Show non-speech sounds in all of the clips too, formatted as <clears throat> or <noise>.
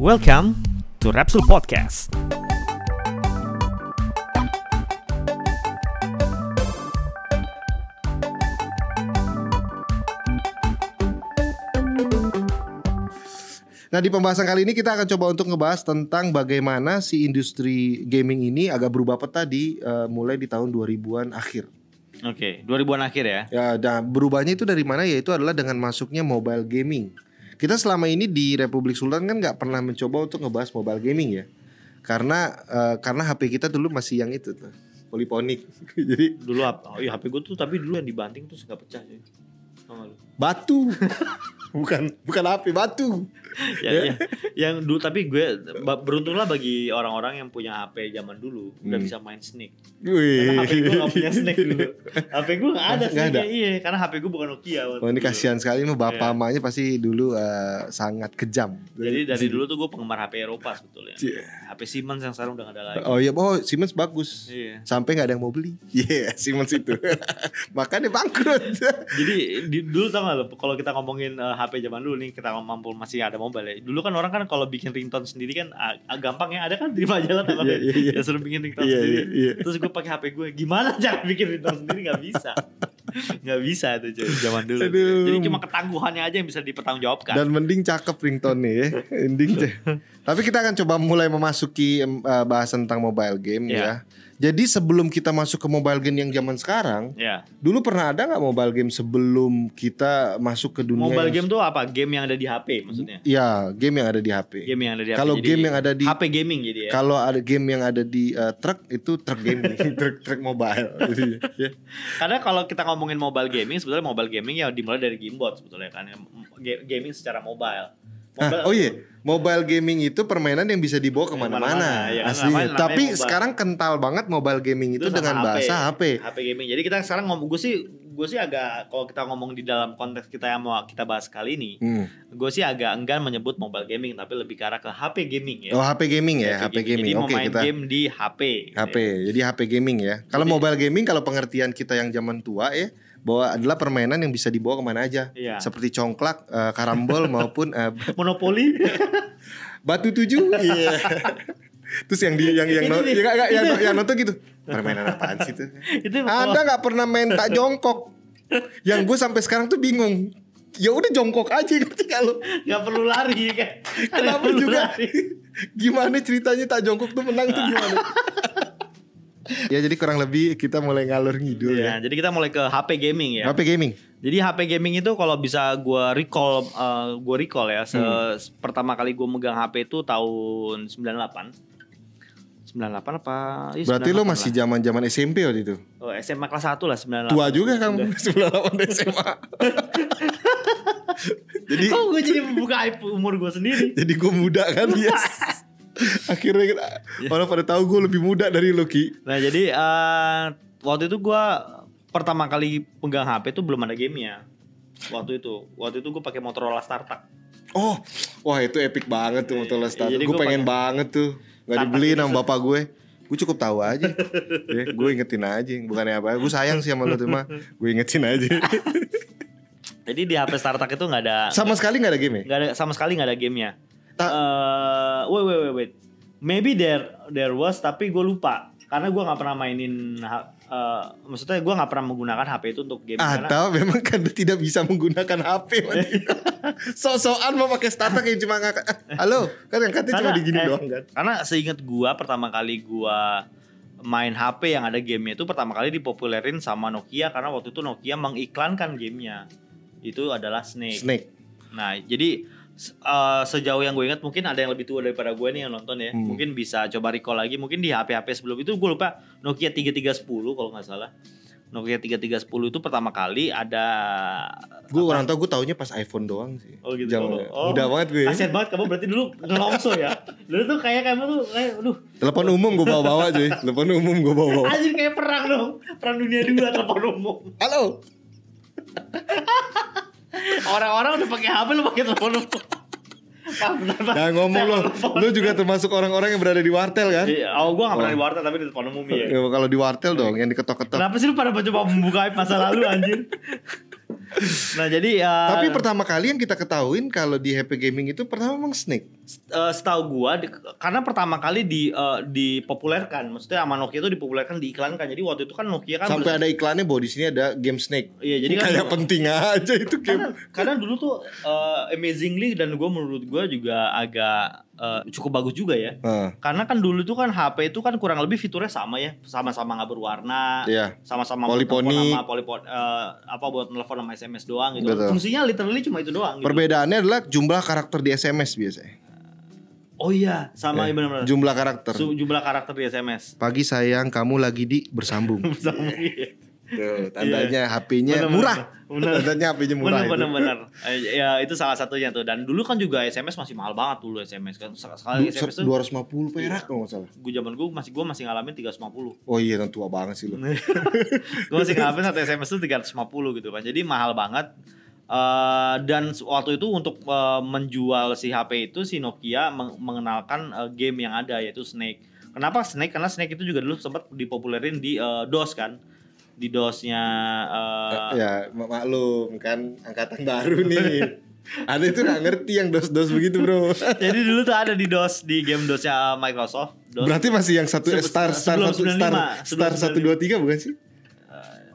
Welcome to Rapsul Podcast. Nah di pembahasan kali ini kita akan coba untuk ngebahas tentang bagaimana si industri gaming ini agak berubah peta di eh, mulai di tahun 2000-an akhir. Oke, 2000-an akhir ya. Ya, nah, berubahnya itu dari mana? Yaitu adalah dengan masuknya mobile gaming. Kita selama ini di Republik Sultan kan nggak pernah mencoba untuk ngebahas mobile gaming ya, karena eh, karena HP kita dulu masih yang itu tuh poliponik. <laughs> Jadi Dulu apa? Oh iya HP gue tuh tapi dulu yang dibanting tuh nggak pecah sih. Lu? batu, <laughs> bukan bukan HP batu. <laughs> Ya, ya, yang dulu tapi gue beruntunglah bagi orang-orang yang punya HP zaman dulu udah Hmm. bisa main Snake. Wih. Karena HP gue gak punya Snake dulu. <laughs> HP gue gak ada Nggak ada? Snake Iya, karena HP gue bukan Nokia. waktu Oh ini kasihan sekali nih bapak Iya. emaknya pasti dulu eh, sangat kejam. Jadi dari dulu tuh gue penggemar HP Eropa sebetulnya. Cie. HP Siemens yang sekarang udah gak ada lagi. Oh iya, oh Siemens bagus. Iya. Sampai nggak ada yang mau beli. <laughs> Iya, Siemens itu. Makanya bangkrut. Jadi di, dulu tau gak lo kalau kita ngomongin eh, HP zaman dulu nih kita mampu masih ada mobile ya. Dulu kan orang kan kalau bikin ringtone sendiri kan gampang ya. Ada kan di majalah apa Iya, iya, iya. ya suruh bikin ringtone Iya, sendiri. iya, iya. Terus gue pakai HP gue gimana cara bikin ringtone sendiri nggak bisa. nggak bisa tuh cuy, zaman dulu. Aduh. Jadi cuma ketangguhannya aja yang bisa dipertanggungjawabkan. Dan mending cakep ringtone nih ya. Mending. <laughs> Tapi kita akan coba mulai memasuki em, eh, bahasan tentang mobile game Iya. ya. Jadi sebelum kita masuk ke mobile game yang zaman sekarang, ya. dulu pernah ada nggak mobile game sebelum kita masuk ke dunia Mobile game tuh apa? Game yang ada di HP maksudnya. Ya, game yang ada di HP. Game yang ada di HP. Kalau game yang ada di HP gaming jadi ya. Kalau ada game yang ada di eh, truk itu truk gaming, <laughs> truk truk mobile. Ya. <laughs> Karena kalau kita ngomongin mobile gaming, sebetulnya mobile gaming ya dimulai dari gamebot sebetulnya kan, Ga- gaming secara mobile. Ah, oh iya, mobile gaming itu permainan yang bisa dibawa Ke mana-mana, ya aslinya. namanya- namanya Tapi mobile. sekarang kental banget mobile gaming itu, sama dengan bahasa HP. HP gaming. Jadi kita sekarang ngomong gue sih gue sih agak kalau kita ngomong di dalam konteks kita yang mau kita bahas kali ini, Hmm. gue sih agak enggan menyebut mobile gaming tapi lebih ke arah ke HP gaming ya. Oh HP gaming ya, HP gaming. Jadi Oke main kita game di HP. HP. Jadi HP gaming ya. Kalau mobile gaming kalau pengertian kita yang zaman tua ya, bahwa adalah permainan yang bisa dibawa ke mana aja. Iya. Seperti congklak, eh, karambol <laughs> maupun eh, Monopoli. <laughs> batu tujuh. Iya. <laughs> Terus yang di yang yang no- nih. yang, yang, yang, Itu. yang nonton gitu. Permainan apaan sih itu? itu Anda nggak pernah main tak jongkok? Yang gue sampai sekarang tuh bingung. Ya udah jongkok aja ngerti kalau nggak perlu lari kan. Kenapa juga lari. gimana ceritanya tak jongkok tuh menang tuh gimana? Ya jadi kurang lebih kita mulai ngalur ngidul Iya, ya. jadi kita mulai ke HP gaming ya. HP gaming. Jadi HP gaming itu kalau bisa gua recall eh, gua recall ya, se- Hmm. pertama kali gua megang HP itu tahun 98. 98 apa? Iya, Berarti lo 98 masih lah. zaman-zaman SMP waktu itu. oh, SMA kelas 1 lah 98. Tua juga kamu 98 <laughs> SMA. <laughs> jadi Kok gue jadi membuka umur gue sendiri? jadi gue muda kan yes. <laughs> Akhirnya orang pada tahu gue lebih muda dari lo Ki. Nah, jadi eh, waktu itu gua pertama kali pegang HP itu belum ada gamenya. Waktu itu, waktu itu gue pakai Motorola StarTAC. Oh, wah itu epic banget tuh Motorola Iya, Startup. Gue pengen pakai- banget tuh. Gak Startup dibeliin ini sama bapak gue. Gue cukup tahu aja. <laughs> ya, gue ingetin aja. Bukannya apa. Gue sayang sih sama lo tuh mah. Gue ingetin aja. <laughs> Jadi di HP StarTAC itu nggak ada sama sekali gak ada game ya? nggak ada sama sekali nggak ada gamenya. Ta- Eh, wait wait wait wait. Maybe there there was tapi gue lupa. Karena gue nggak pernah mainin eh, maksudnya gue nggak pernah menggunakan HP itu untuk game. Karena Atau memang kan tidak bisa menggunakan HP <laughs> So-soan mau pakai startup yang cuma ngangkat <laughs> "Ah, Halo Kan yang katanya cuma Karena- digini eh, doang kan? Karena seingat gua pertama kali gua main HP yang ada gamenya itu pertama kali dipopulerin sama Nokia karena waktu itu Nokia mengiklankan gamenya. Itu adalah Snake. Snake. Nah jadi eh, sejauh yang gue ingat mungkin ada yang lebih tua daripada gue nih yang nonton ya. Hmm. Mungkin bisa coba recall lagi. Mungkin di HP-HP sebelum itu gue lupa Nokia 3310 kalau nggak salah. Nokia 3310 itu pertama kali ada. Gue orang tau gue taunya pas iPhone doang sih Oh gitu. Zaman- Oh, Mudah banget gue Kasian banget kamu berarti dulu ngelongso ya. Dulu tuh kayak kamu tuh kayak aduh Telepon umum gue bawa-bawa cuy Telepon umum gue bawa-bawa Anjir kayak perang dong. Perang dunia dua telepon umum. Halo <laughs> Orang-orang udah pakai HP lu pakai telepon Pak. Nah ngomong lo. Lu juga termasuk orang-orang yang berada di wartel kan Iya, Oh, gua gak pernah Oh. di warteg tapi di telepon umum ya. Ya, Kalau di wartel dong yang diketok-ketok Kenapa sih lu pada coba membuka masa lalu anjir? nah, jadi ya Tapi pertama kali yang kita ketahuin Kalau di HP gaming itu pertama memang Snake eh, setahu gua di- karena pertama kali di eh, dipopulerkan, maksudnya sama Nokia itu dipopulerkan diiklankan. Jadi waktu itu kan Nokia kan Sampai ada iklannya bahwa di sini ada game Snake. Iya, jadi kan kayak penting aja itu karena, game. karena dulu tuh eh, amazingly dan gua menurut gua juga agak eh, cukup bagus juga ya. Nah, Karena kan dulu tuh kan HP itu kan kurang lebih fiturnya sama ya, sama-sama nggak berwarna, iya. sama-sama Poliponi. sama polipon eh, apa buat telepon sama SMS doang gitu. Betul. Fungsinya literally cuma itu doang gitu. Perbedaannya adalah jumlah karakter di SMS biasanya. Oh iya, sama Ya, benar-benar. Jumlah karakter. Su- Jumlah karakter di SMS. Pagi sayang kamu lagi di bersambung. <laughs> Sama iya. Tuh, tandanya HP-nya Bener, murah. bener. Tandanya HP-nya murah. Bener itu. bener bener. <laughs> Eh, Ya itu salah satunya tuh. Dan dulu kan juga SMS masih mahal banget dulu SMS kan. Sek- Sekali SMS tuh 250 perak kalau nggak salah. gue zaman gue masih gue masih ngalamin 350. Oh iya, tua banget sih lo. <laughs> gue masih ngalamin satu SMS tuh 350 gitu kan. Jadi mahal banget. Eh, dan waktu itu untuk eh, menjual si HP itu si Nokia meng- mengenalkan eh, game yang ada yaitu Snake. Kenapa Snake? Karena Snake itu juga dulu sempat dipopulerin di eh, DOS kan. Di DOS-nya eh, ya mak- maklum kan angkatan <laughs> baru nih. Ada itu nggak ngerti yang dos-dos begitu bro. <laughs> Jadi dulu tuh ada di DOS di game DOS-nya Microsoft. DOS. Berarti masih yang satu Se- star star satu star 95, star satu dua tiga bukan sih?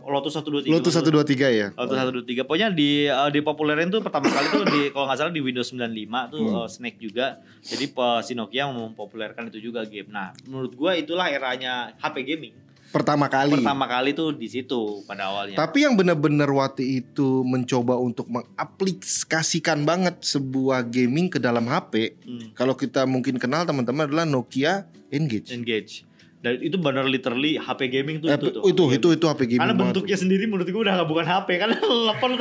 Lotus 123. Lotus satu dua tiga ya. Lotus 123. Pokoknya di uh, dipopulerin tuh pertama kali tuh di kalau nggak salah di Windows 95 tuh Hmm. uh, Snake juga. Jadi pe- si Nokia mempopulerkan itu juga game. Nah, menurut gua itulah eranya HP gaming. Pertama kali. Pertama kali tuh di situ pada awalnya. Tapi yang benar-benar waktu itu mencoba untuk mengaplikasikan banget sebuah gaming ke dalam HP. Hmm, Kalau kita mungkin kenal teman-teman adalah Nokia Engage. Engage. Dan itu benar literally HP gaming tuh Eh, itu tuh. itu, itu itu HP gaming Karena banget bentuknya sendiri menurut gua udah gak bukan HP karena <laughs> telepon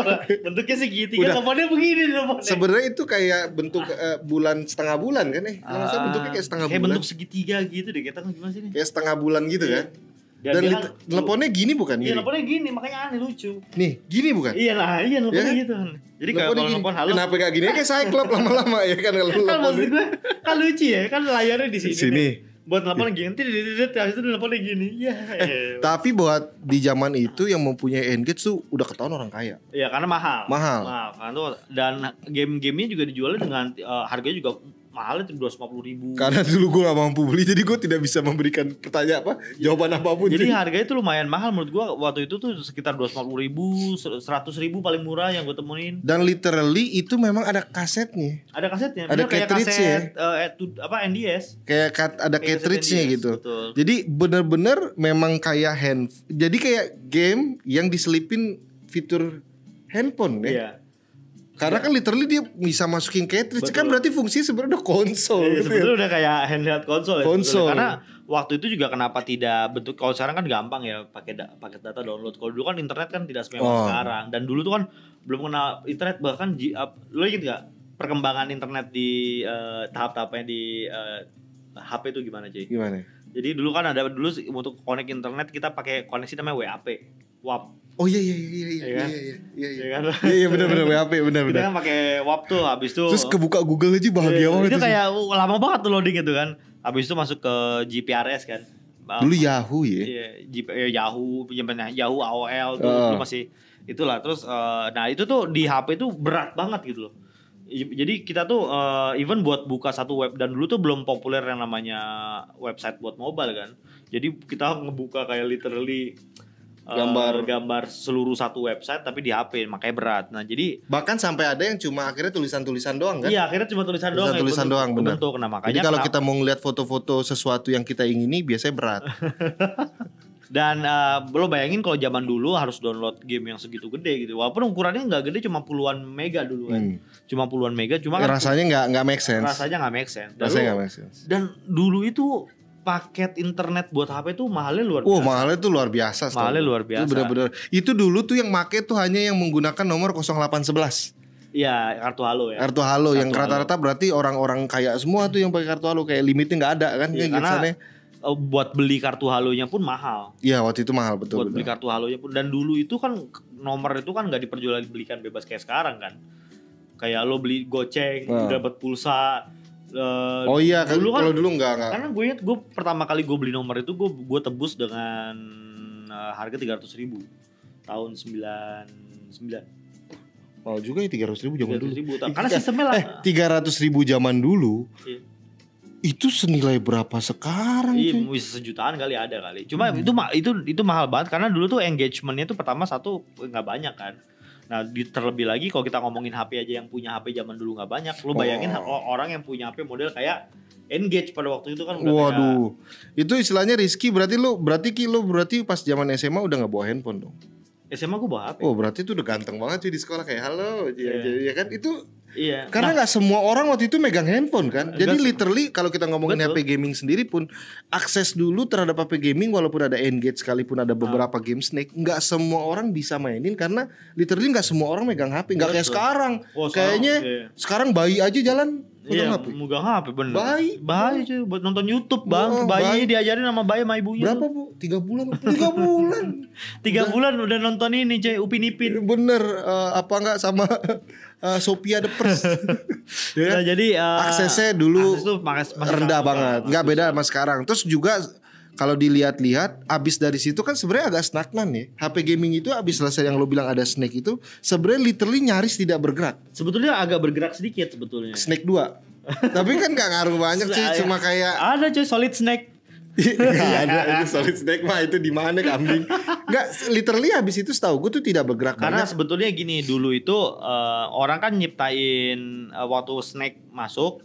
bentuknya segitiga Udah. teleponnya begini teleponnya. Sebenarnya itu kayak bentuk eh, bulan setengah bulan kan eh? Ah, bentuknya kayak setengah kayak bulan. bentuk segitiga gitu deh kita gimana sih nih? Kayak setengah bulan gitu Iya. kan. Dan, Dan dia lit- kan- teleponnya gini bukan Iya, teleponnya gini, makanya aneh lucu. Nih, gini bukan? Iya lah, iya teleponnya Ya kan? gitu kan. Jadi kalau telepon halo, Kenapa gak gini? Kayak Cyclops lama-lama ya kan kalau <laughs> kan maksud gue kan lucu ya, kan layarnya di sini. Sini. nih. Buat telepon gini, nanti di habis itu teleponnya gini. Iya. <laughs> Tapi buat di zaman itu yang mempunyai Engage tuh udah ketahuan orang kaya. Iya, karena mahal. Mahal. Mahal. Karena tuh dan game-gamenya juga dijualnya dengan eh, harganya juga mahal itu dua ribu. Karena dulu gue gak mampu beli jadi gue tidak bisa memberikan pertanyaan apa jawaban apa pun. Jadi cuy. harganya tuh lumayan mahal menurut gua waktu itu tuh sekitar dua ribu, seratus ribu paling murah yang gue temuin. Dan literally itu memang ada kasetnya. Ada kasetnya, Ada kayak kaset eh, tu- apa NDS. Kayak kat- ada Kayak cartridge-nya gitu. Betul. Jadi bener-bener memang kayak hand. Jadi kayak game yang diselipin fitur handphone ya. Iya. Karena kan literally dia bisa masukin cartridge Betul. kan berarti fungsinya sebenarnya udah konsol Iya, gitu ya. sebetulnya udah kayak handheld konsol ya. Konsol. sebetulnya. Karena waktu itu juga kenapa tidak bentuk kalau sekarang kan gampang ya pakai da- paket data download. Kalau dulu kan internet kan tidak semewah Oh. sekarang dan dulu tuh kan belum kenal internet bahkan lo inget gak perkembangan internet di eh, tahap-tahapnya di eh, HP itu gimana cuy? Gimana? Jadi dulu kan ada dulu untuk connect internet kita pakai koneksi namanya WAP. WAP. Oh iya iya iya iya Iya iya kan? iya iya iya. Ya kan? Iya iya benar benar WAP benar Kita benar. kan pakai WAP tuh habis itu Terus kebuka Google aja bahagia Iya, banget. itu tuh. kayak uh, lama banget tuh loading itu kan. Habis itu masuk ke GPRS kan. dulu Yahoo ya. Iya, eh, Yahoo, Yahoo AOL tuh Oh. dulu masih itulah. Terus eh, nah itu tuh di HP itu berat banget gitu loh. Jadi kita tuh eh, even buat buka satu web dan dulu tuh belum populer yang namanya website buat mobile kan. Jadi kita ngebuka kayak literally eh, Gambar. gambar seluruh satu website tapi di HP makanya berat. Nah, jadi Bahkan sampai ada yang cuma akhirnya tulisan-tulisan doang kan. iya akhirnya cuma tulisan doang yang Tulisan-tulisan bentuk- doang, benar. bentuk. Nah, makanya Jadi kalau kenapa- kita mau ngeliat foto-foto sesuatu yang kita ingini biasanya berat. <laughs> Dan eh, lo bayangin kalau zaman dulu harus download game yang segitu gede gitu. Walaupun ukurannya nggak gede cuma puluhan mega dulu kan. Hmm. Cuma puluhan mega cuma kan Rasanya nggak nggak make sense. rasanya nggak make sense. Dan, Rasanya nggak make sense. dan dulu itu paket internet buat HP tuh mahalnya luar biasa. Wah mahalnya tuh luar biasa. Mahalnya luar biasa. Itu bener-bener. Itu dulu tuh yang make tuh hanya yang menggunakan nomor 0811 Iya, kartu halo ya. kartu halo yang Kartu halo. rata-rata berarti orang-orang kaya semua tuh yang pakai kartu halo kayak limitnya nggak ada kan Iya, kayak karena eh, buat beli kartu halonya pun mahal. Iya waktu itu mahal betul buat beli betul. kartu halonya pun dan dulu itu kan nomor itu kan nggak diperjualbelikan bebas kayak sekarang kan. Kayak lo beli goceng, Nah. dapat pulsa. Eh, Oh iya dulu kan kalau dulu nggak nggak. Karena gue inget gue pertama kali gue beli nomor itu gue gue tebus dengan uh, harga tiga ratus ribu tahun sembilan sembilan. Mahal juga ya 300 ribu zaman dulu. 300.000. Karena sistemnya lah. Eh 300 ribu zaman dulu Iya. itu senilai berapa sekarang? Iya, cuy? bisa sejutaan kali ada kali. Cuma Hmm. itu itu itu mahal banget karena dulu tuh engagementnya tuh pertama satu nggak banyak kan. Nah, di, terlebih lagi kalau kita ngomongin HP aja yang punya HP zaman dulu nggak banyak. Lu bayangin Oh. orang yang punya HP model kayak Engage pada waktu itu kan udah kayak- Waduh, itu istilahnya Rizky berarti lu berarti Ki lu berarti pas zaman SMA udah nggak bawa handphone dong? SMA gue bawa HP. Oh berarti itu udah ganteng banget cuy di sekolah kayak halo, ya, Iya. ya kan itu Iya. karena Nah, nggak semua orang waktu itu megang handphone kan. Jadi literally kalau kita ngomongin Betul. HP gaming sendiri pun akses dulu terhadap HP gaming walaupun ada Engage sekalipun ada Ah. beberapa game Snake, nggak semua orang bisa mainin karena literally nggak semua orang megang HP. Nggak kayak sekarang. oh, sekarang, Kayaknya iya. sekarang bayi aja jalan Iya, HP. megang HP bener. Bayi. Bayi cuy buat nonton YouTube, Bang. Oh, bayi bayi. diajarin sama bayi sama ibunya. Berapa bu? Tiga bulan? Tiga bulan. <laughs> Tiga bulan udah nonton ini cuy, Upin Ipin. Bener eh, apa nggak sama <laughs> eh, Sophia the First? <laughs> Ya kan? Nah, jadi eh, Aksesnya dulu akses tuh mas- masih rendah banget, susah. nggak beda sama sekarang. Terus juga kalau dilihat-lihat, abis dari situ kan sebenarnya agak stagnan ya. HP gaming itu abis selesai yang lo bilang ada Snake itu, sebenarnya literally nyaris tidak bergerak. Sebetulnya agak bergerak sedikit sebetulnya. Snake 2 <laughs> Tapi kan nggak ngaruh banyak sih, cuma kayak Ada cuy solid snake. Nggak <laughs> ada itu solid snake mah itu di mana kambing? <laughs> Nggak, literally habis itu setahu gue tuh tidak bergerak Karena banyak. sebetulnya gini dulu itu eh, orang kan nyiptain eh, waktu snake masuk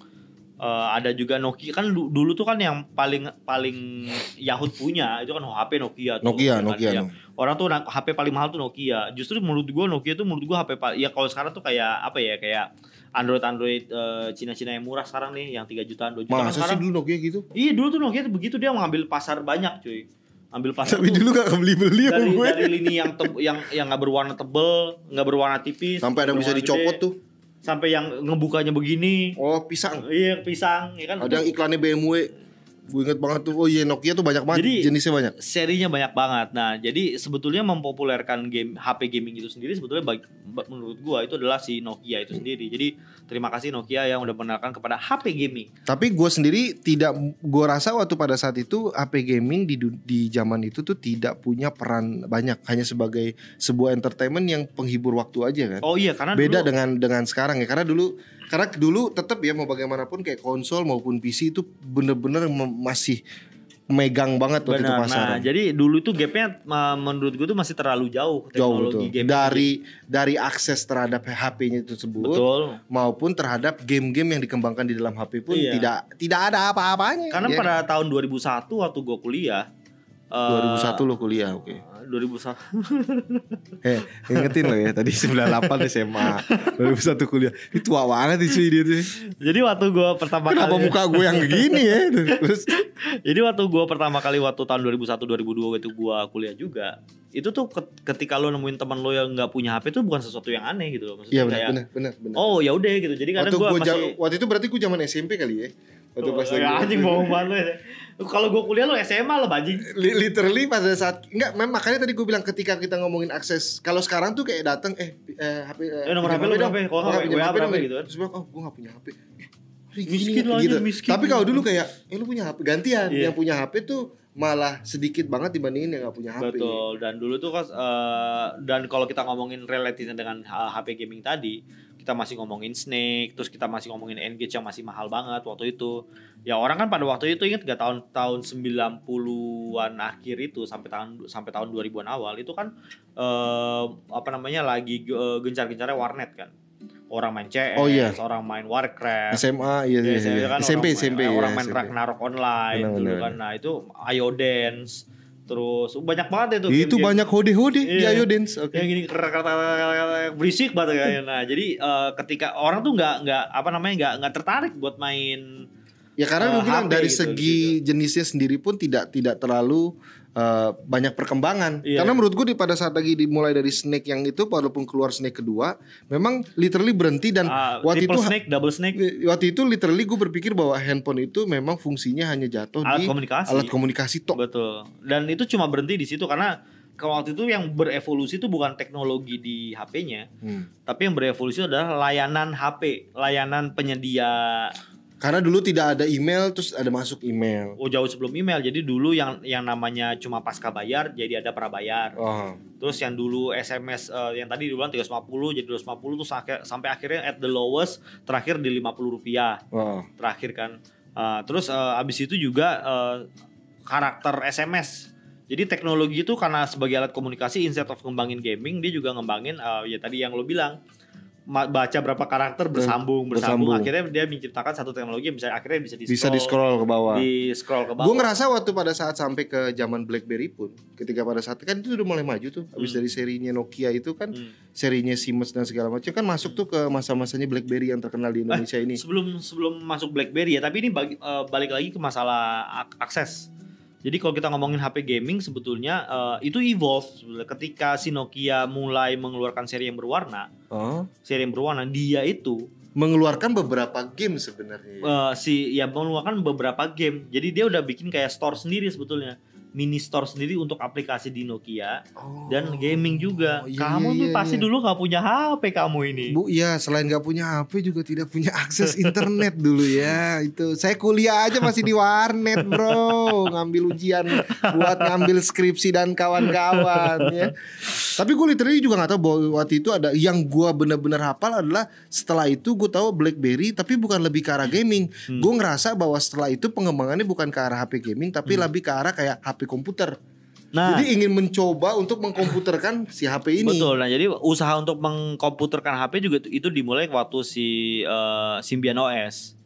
eh, ada juga Nokia kan du- dulu tuh kan yang paling paling Yahoo punya itu kan HP Nokia tuh. Nokia, kan? Nokia, Ya. no. Orang tuh HP paling mahal tuh Nokia. Justru menurut gua Nokia tuh menurut gua HP paling ya kalau sekarang tuh kayak apa ya kayak Android Android Cina-Cina yang murah sekarang nih yang 3 jutaan 2 jutaan Masa sih sekarang. dulu Nokia gitu? Iya dulu tuh Nokia tuh begitu dia mengambil pasar banyak cuy. Ambil pasar Tapi dulu gak beli-beli sama dari gue. dari lini yang teb- yang yang nggak berwarna tebel, nggak berwarna tipis, Sampai ada yang bisa dicopot gede, tuh. Sampai yang ngebukanya begini. Oh pisang. Iya, pisang, ya kan. Ada yang iklannya BMW. Gue inget banget tuh. Oh iya Nokia tuh banyak banget. Jadi- jenisnya banyak. serinya banyak banget. Nah, jadi sebetulnya mempopulerkan game HP gaming itu sendiri sebetulnya bagi, ba- menurut gua itu adalah si Nokia itu sendiri. Jadi terima kasih Nokia yang udah mengenalkan kepada HP gaming. Tapi gue sendiri tidak. Gue rasa waktu pada saat itu HP gaming di di zaman itu tuh tidak punya peran banyak. Hanya sebagai sebuah entertainment yang penghibur waktu aja kan. Oh iya, karena Beda dulu, dengan dengan sekarang ya. Karena dulu karena dulu tetap ya mau bagaimanapun kayak konsol maupun PC itu bener-bener masih megang banget waktu itu Benar. Nah, pasaran. jadi dulu itu gapnya menurut gua tuh masih terlalu jauh Jauh teknologi betul. game Dari dari akses terhadap HP-nya itu tersebut betul. maupun terhadap game-game yang dikembangkan di dalam HP pun Iya. tidak tidak ada apa-apanya. Karena ya. pada tahun 2001 waktu gua kuliah uh, 2001 lo kuliah, oke. 2001 <laughs> Eh, ingetin lo ya, tadi 98 SMA, 2001 kuliah. Ini tua banget sih dia tuh. Jadi waktu gue pertama Kenapa kali muka gue yang gini ya? Terus Jadi waktu gue pertama kali waktu tahun 2001 2002 itu gue kuliah juga. Itu tuh ket- ketika lo nemuin teman lo yang nggak punya HP itu bukan sesuatu yang aneh gitu loh. Maksudnya Iya benar benar benar benar. oh ya udah gitu. Jadi kadang waktu gue gua masih waktu itu berarti gue zaman SMP kali ya. Waktu Oh, pas ya, lagi- anjing bohong banget ya. Kalau gue kuliah lo SMA lo anjing. Li- literally pada saat enggak mem makanya tadi gue bilang ketika kita ngomongin akses kalau sekarang tuh kayak datang eh, eh HP Eh, nomor HP lu dong. berapa? Kalau punya WA HP berapa gitu kan? Terus bilang oh gue gak punya HP. Hari Miskin lo aja, miskin. Tapi kalau dulu kayak eh lu punya HP gantian Iya. yang punya HP tuh malah sedikit banget dibandingin yang gak punya HP. Betul. Dan dulu tuh kan eh, dan kalau kita ngomongin relatifnya dengan uh, HP gaming tadi, kita masih ngomongin Snake, terus kita masih ngomongin Engage yang masih mahal banget waktu itu. Ya orang kan pada waktu itu ingat gak tahun tahun 90-an akhir itu sampai tahun sampai tahun 2000-an awal itu kan eh, apa namanya lagi eh, gencar-gencarnya warnet kan. Orang main CS, Oh, iya. orang main Warcraft. SMA iya, Ya, iya, saya iya. kan SMP orang SMP main, ya, orang main SMP. Ragnarok online Benar, dulu benar. kan. Nah, itu Ayo Dance. Terus banyak banget itu Itu game-game banyak hode-hode di Iya. Ayo Dance. Oke. yang gini kata berisik banget kayaknya. Nah, jadi eh, ketika orang tuh nggak nggak apa namanya nggak nggak tertarik buat main Ya karena gue bilang dari gitu, segi jenisnya sendiri pun tidak tidak terlalu eh, banyak perkembangan. Iya. Karena menurut gue di pada saat lagi dimulai dari Snake yang itu walaupun keluar Snake kedua, memang literally berhenti dan ah, waktu itu snake, double snake, waktu itu literally gue berpikir bahwa handphone itu memang fungsinya hanya jatuh alat di komunikasi. alat komunikasi tok. Betul. Dan itu cuma berhenti di situ karena kalau waktu itu yang berevolusi itu bukan teknologi di HP-nya, Hmm. tapi yang berevolusi adalah layanan HP, layanan penyedia Karena dulu tidak ada email terus ada masuk email. Oh jauh sebelum email. Jadi dulu yang yang namanya cuma pasca bayar jadi ada prabayar. Oh. Terus yang dulu SMS eh, yang tadi duluan 350 jadi 250 terus akhir- sampai akhirnya at the lowest terakhir di 50 rupiah Oh. terakhir kan. Eh, terus eh, abis itu juga eh, karakter SMS. Jadi teknologi itu karena sebagai alat komunikasi instead of ngembangin gaming dia juga ngembangin eh, ya tadi yang lo bilang baca berapa karakter bersambung bersambung, bersambung. akhirnya dia menciptakan satu teknologi yang bisa akhirnya bisa di Bisa di scroll ke bawah. di scroll ke bawah. Gue ngerasa waktu pada saat sampai ke zaman BlackBerry pun, ketika pada saat kan itu udah mulai maju tuh, habis Hmm. dari serinya Nokia itu kan, Hmm. serinya Siemens dan segala macam kan masuk tuh ke masa-masanya BlackBerry yang terkenal di Indonesia ini. sebelum sebelum masuk BlackBerry ya tapi ini bagi- eh, balik lagi ke masalah ak- akses jadi kalau kita ngomongin HP gaming sebetulnya eh, itu evolve sebetulnya. ketika si Nokia mulai mengeluarkan seri yang berwarna Oh. seri yang berwarna dia itu Mengeluarkan beberapa game sebenarnya. ya. eh, si ya mengeluarkan beberapa game jadi dia udah bikin kayak store sendiri sebetulnya mini store sendiri untuk aplikasi di Nokia Oh. dan gaming juga Oh, iya, kamu iya, tuh iya, pasti iya. dulu nggak punya HP kamu ini Bu, ya selain gak punya HP juga tidak punya <laughs> akses internet dulu ya. Itu saya kuliah aja masih di warnet bro, ngambil ujian buat ngambil skripsi dan kawan-kawan ya. Tapi gue literally juga nggak tahu bahwa waktu itu ada yang gue bener-bener hafal adalah setelah itu gue tahu BlackBerry tapi bukan lebih ke arah gaming. Hmm. Gue ngerasa bahwa setelah itu pengembangannya bukan ke arah HP gaming tapi lebih ke arah kayak HP komputer. Hmm. nah Jadi ingin mencoba untuk mengkomputerkan <clears throat> si HP ini. Betul. Nah, jadi usaha untuk mengkomputerkan HP juga itu- itu dimulai waktu si eh, Symbian OS.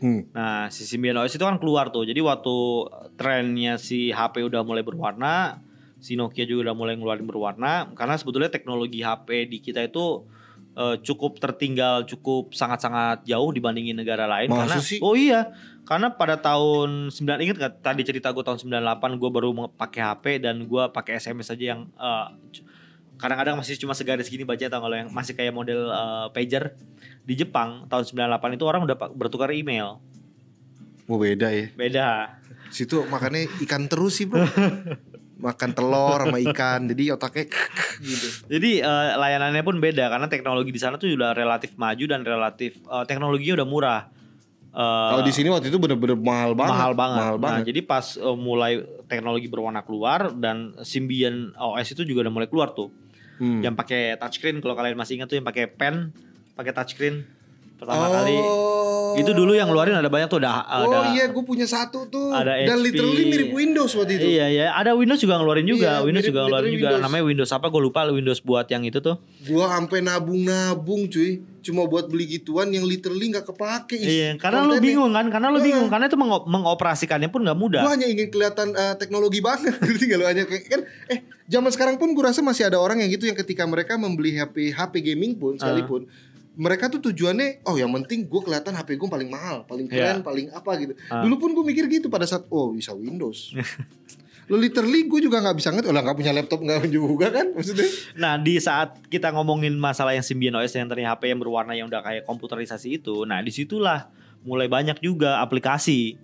Hmm. Nah, si Symbian OS itu kan keluar tuh. Jadi waktu trennya si HP udah mulai berwarna, si Nokia juga udah mulai ngeluarin berwarna karena sebetulnya teknologi HP di kita itu eh, cukup tertinggal, cukup sangat-sangat jauh dibandingin negara lain Masa karena sih? oh iya, karena pada tahun 9 ingat gak tadi cerita gue tahun 98 gue baru mau pakai HP dan gue pakai SMS aja yang eh, kadang-kadang masih cuma segaris gini baca atau kalau yang masih kayak model eh, pager di Jepang tahun 98 itu orang udah bertukar email Oh beda ya. beda Situ makannya ikan terus sih bro <laughs> Makan telur sama ikan Jadi otaknya gitu jadi eh, layanannya pun beda karena teknologi di sana tuh udah relatif maju dan relatif eh, teknologinya udah murah Eh, Kalau di sini waktu itu bener-bener mahal banget mahal banget. Mahal Nah, banget jadi pas eh, mulai teknologi berwarna keluar dan Symbian OS itu juga udah mulai keluar tuh. Hmm. Yang pakai touchscreen kalau kalian masih ingat tuh yang pakai pen, pakai touchscreen pertama Oh. kali. Itu dulu yang ngeluarin ada banyak tuh ada Oh ada iya gue punya satu tuh ada Dan HP. literally mirip Windows waktu itu Iya iya, ada Windows juga ngeluarin juga. Iya, Windows mirip- juga ngeluarin juga. Windows. Namanya Windows apa? Gue lupa Windows buat yang itu tuh. Gua sampai nabung-nabung cuy Cuma buat beli gituan yang literally gak kepake. Iya, karena lu bingung kan? Karena lu Eh. bingung karena itu mengo- mengoperasikannya pun nggak mudah. Gue hanya ingin kelihatan eh, teknologi banget <laughs> lu hanya kayak kan Eh zaman sekarang pun gue rasa masih ada orang yang gitu Yang ketika mereka membeli HP HP gaming pun sekalipun mereka tuh tujuannya oh yang penting gue kelihatan HP gue paling mahal paling keren Iya. paling apa gitu. Ah. dulu pun gue mikir gitu pada saat oh bisa Windows. <laughs> Lo literally gue juga nggak bisa ngerti oh nggak punya laptop nggak juga kan maksudnya. Nah di saat kita ngomongin masalah yang Symbian OS yang tadi HP yang berwarna yang udah kayak komputerisasi itu, nah di situlah mulai banyak juga aplikasi.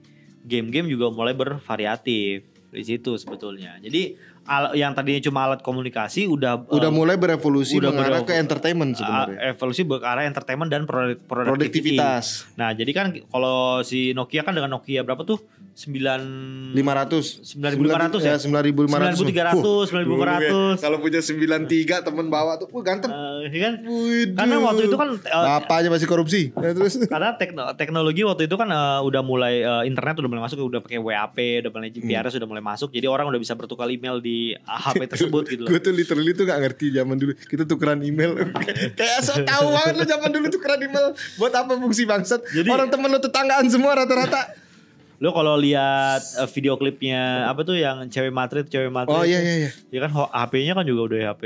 Game-game juga mulai bervariatif di situ sebetulnya. Jadi al- yang tadinya cuma alat komunikasi udah udah eh, mulai berevolusi udah mengarah berevo- ke entertainment sebenarnya evolusi ke arah entertainment dan produk- produktivitas Nah jadi kan kalau si Nokia kan dengan Nokia berapa tuh? 9 500 9.500 ya? 9.500 9.300, 9.500. Kalau punya 93 temen bawa tuh Wah ganteng. Iya kan? Waduh. Karena waktu itu kan eh, Bapaknya masih korupsi? Ya, terus? <laughs> Karena tekno- teknologi waktu itu kan eh, udah mulai eh, internet udah mulai masuk udah pakai WAP udah mulai Hmm. GPRS udah mulai masuk jadi orang udah bisa bertukar email di HP <laughs> tersebut gitu loh. Gue tuh literally tuh gak ngerti zaman dulu. Kita tukeran email. <laughs> Kayak so tau banget lo zaman dulu tukeran email. Buat apa fungsi bangsat? Jadi- Orang temen lo tetanggaan semua rata-rata lo kalau lihat eh, video klipnya apa tuh yang cewek Madrid cewek Madrid Oh iya iya iya ya kan HP-nya kan juga udah HP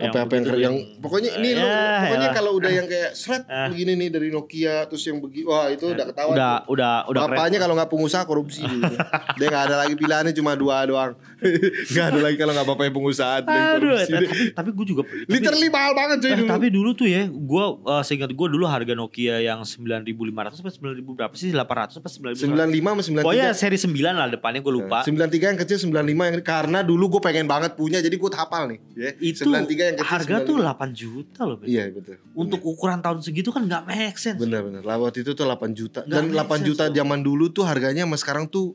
apa apa yang, yang pokoknya ini lo Ya, pokoknya elah. kalau udah yang kayak seret Ah. begini nih dari Nokia terus yang begini wah itu udah ketahuan udah tuh. udah udah. Bapaknya kalau nggak pengusaha korupsi gitu. <laughs> dia nggak ada lagi pilihannya cuma dua doang <laughs> nggak ada lagi kalau nggak bapaknya pengusaha Aduh, korupsi. tapi tapi gue juga literally mahal banget cuy Eh, dulu tapi dulu tuh ya, gue seingat gue dulu harga Nokia yang 9.500 apa 9.000 berapa sih? 800 apa 9.500? 95 sama Pokoknya seri 9 lah depannya gue lupa. 93 yang kecil 95 yang karena dulu gue pengen banget punya jadi gue hafal nih. Ya. itu 93 yang kecil harga 95. tuh 8 juta loh. Ben. Iya betul. Untuk ukuran tahun segitu kan nggak make sense. Bener bener. Lah waktu itu tuh 8 juta Nggak dan make 8 sense juta tuh. zaman dulu tuh harganya sama sekarang tuh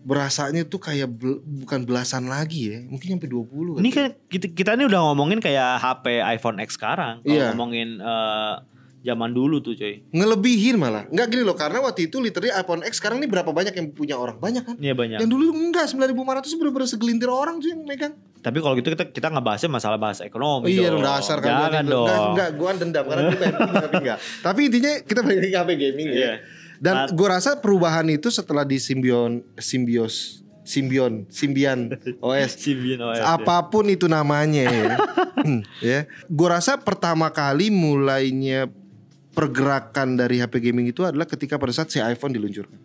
berasanya tuh kayak bel- bukan belasan lagi ya. Mungkin sampai 20 Ini kali. kan kita, kita ini udah ngomongin kayak HP iPhone X sekarang. Kalau Iya. ngomongin eh, zaman dulu tuh coy. ngelebihin malah. Enggak gini loh karena waktu itu literally iPhone X sekarang nih berapa banyak yang punya orang? Banyak kan? Iya banyak. Yang dulu enggak 9500 bener-bener segelintir orang tuh yang megang. Tapi kalau gitu kita kita nggak bahasnya masalah bahas ekonomi iya dong. dasar kan Jangan Enggak, dong. enggak, gua kan dendam karena gue tapi enggak. <laughs> Tapi intinya kita balik lagi HP gaming ya. Iya. Dan Saat- gue rasa perubahan itu setelah di Symbion Symbios Symbion Symbian OS <laughs> Symbian OS. ya. apa pun itu namanya ya. <laughs> Hmm, ya. Gue rasa pertama kali mulainya pergerakan dari HP gaming itu adalah ketika pada saat si iPhone diluncurkan.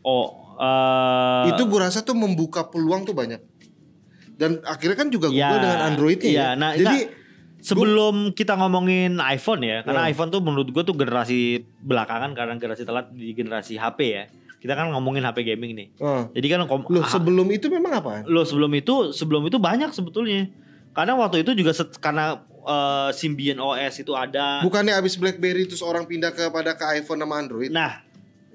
Oh, eh, itu gue rasa tuh membuka peluang tuh banyak. Dan akhirnya kan juga Google Ya, dengan Androidnya iya. ya. Nah, Jadi sebelum kita ngomongin iPhone ya, karena Hmm. iPhone tuh menurut gue tuh generasi belakangan karena generasi telat di generasi HP ya. Kita kan ngomongin HP gaming nih. oh. Jadi kan kom- Loh ah, sebelum itu memang apa? Loh, sebelum itu sebelum itu banyak sebetulnya. Karena waktu itu juga set- karena eh, Symbian OS itu ada. Bukannya abis BlackBerry terus orang pindah kepada ke iPhone sama Android? Nah,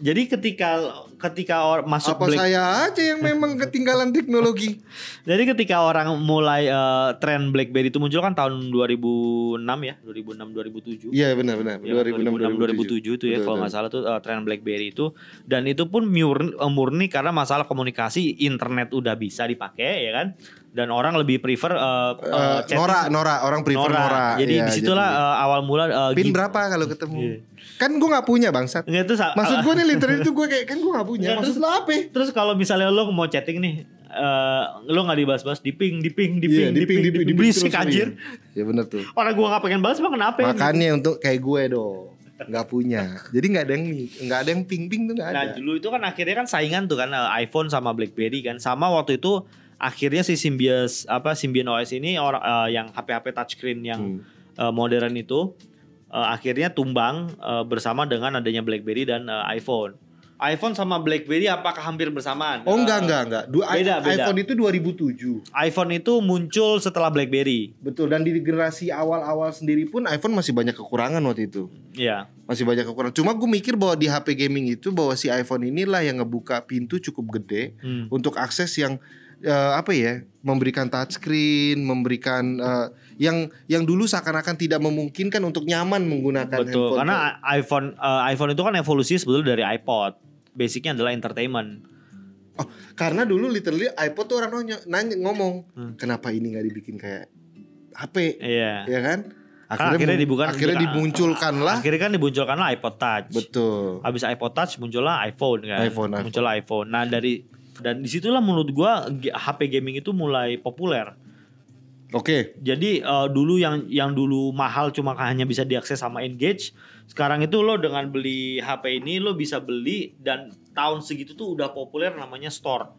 jadi ketika ketika or- masuk apa Black- saya aja yang memang ketinggalan teknologi? <laughs> Jadi ketika orang mulai eh, tren BlackBerry itu muncul kan tahun 2006 ya, 2006 2007. Iya benar benar. Ya, 2006 2007 itu ya Betul, kalau nggak salah tuh eh, tren BlackBerry itu dan itu pun murni, murni karena masalah komunikasi internet udah bisa dipakai ya kan dan orang lebih prefer eh, eh, chatting Nora, Nora, orang prefer Nora. Nora. Jadi Iya, di situlah jadi- eh, awal mula eh, pin berapa kalau ketemu? Iya. Kan gue nggak punya bangsat. Nggak, itu sa- Maksud gue nih <laughs> literally itu gue kayak kan gue nggak punya. Nggak, Maksud terus- lo apa? Terus kalau misalnya lo mau chatting nih, eh lo nggak dibahas-bahas di ping, di ping, di Iya, ping, di ping, di ping, berisik terus, anjir. Iya benar tuh. Orang gua nggak pengen bahas mah kenapa? ya? Makanya untuk kayak gue dong nggak punya. Jadi nggak ada yang nggak ada yang ping ping tuh nggak Nah ada. dulu itu kan akhirnya kan saingan tuh kan eh, iPhone sama BlackBerry kan. Sama waktu itu akhirnya si Symbian apa Symbian OS ini orang eh, yang HP-HP touchscreen yang Hmm. eh, modern itu eh, akhirnya tumbang eh, bersama dengan adanya BlackBerry dan eh, iPhone. iPhone sama BlackBerry apakah hampir bersamaan? Oh enggak enggak enggak. Dua beda, beda. iPhone itu 2007. iPhone itu muncul setelah BlackBerry. Betul dan di generasi awal-awal sendiri pun iPhone masih banyak kekurangan waktu itu. Iya. Masih banyak kekurangan. Cuma gue mikir bahwa di HP gaming itu bahwa si iPhone inilah yang ngebuka pintu cukup gede Hmm. untuk akses yang eh, apa ya memberikan touchscreen, memberikan eh, yang yang dulu seakan-akan tidak memungkinkan untuk nyaman menggunakan Betul, handphone. karena iPhone eh, iPhone itu kan evolusi sebetulnya dari iPod. Basicnya adalah entertainment. Oh, karena dulu literally iPod tuh orang nanya, nanya ngomong, Hmm. kenapa ini nggak dibikin kayak HP, Iya. ya kan? Akhirnya mun- dibuka- akhirnya dimunculkanlah Akhirnya kan dimunculkanlah iPod Touch. betul. Habis iPod Touch muncullah iPhone kan. iPhone, iPhone. Muncullah iPhone. Nah, dari dan di situlah menurut gua HP gaming itu mulai populer. Oke, Jadi eh, dulu yang yang dulu mahal cuma hanya bisa diakses sama Engage. Sekarang itu lo dengan beli HP ini lo bisa beli dan tahun segitu tuh udah populer namanya store.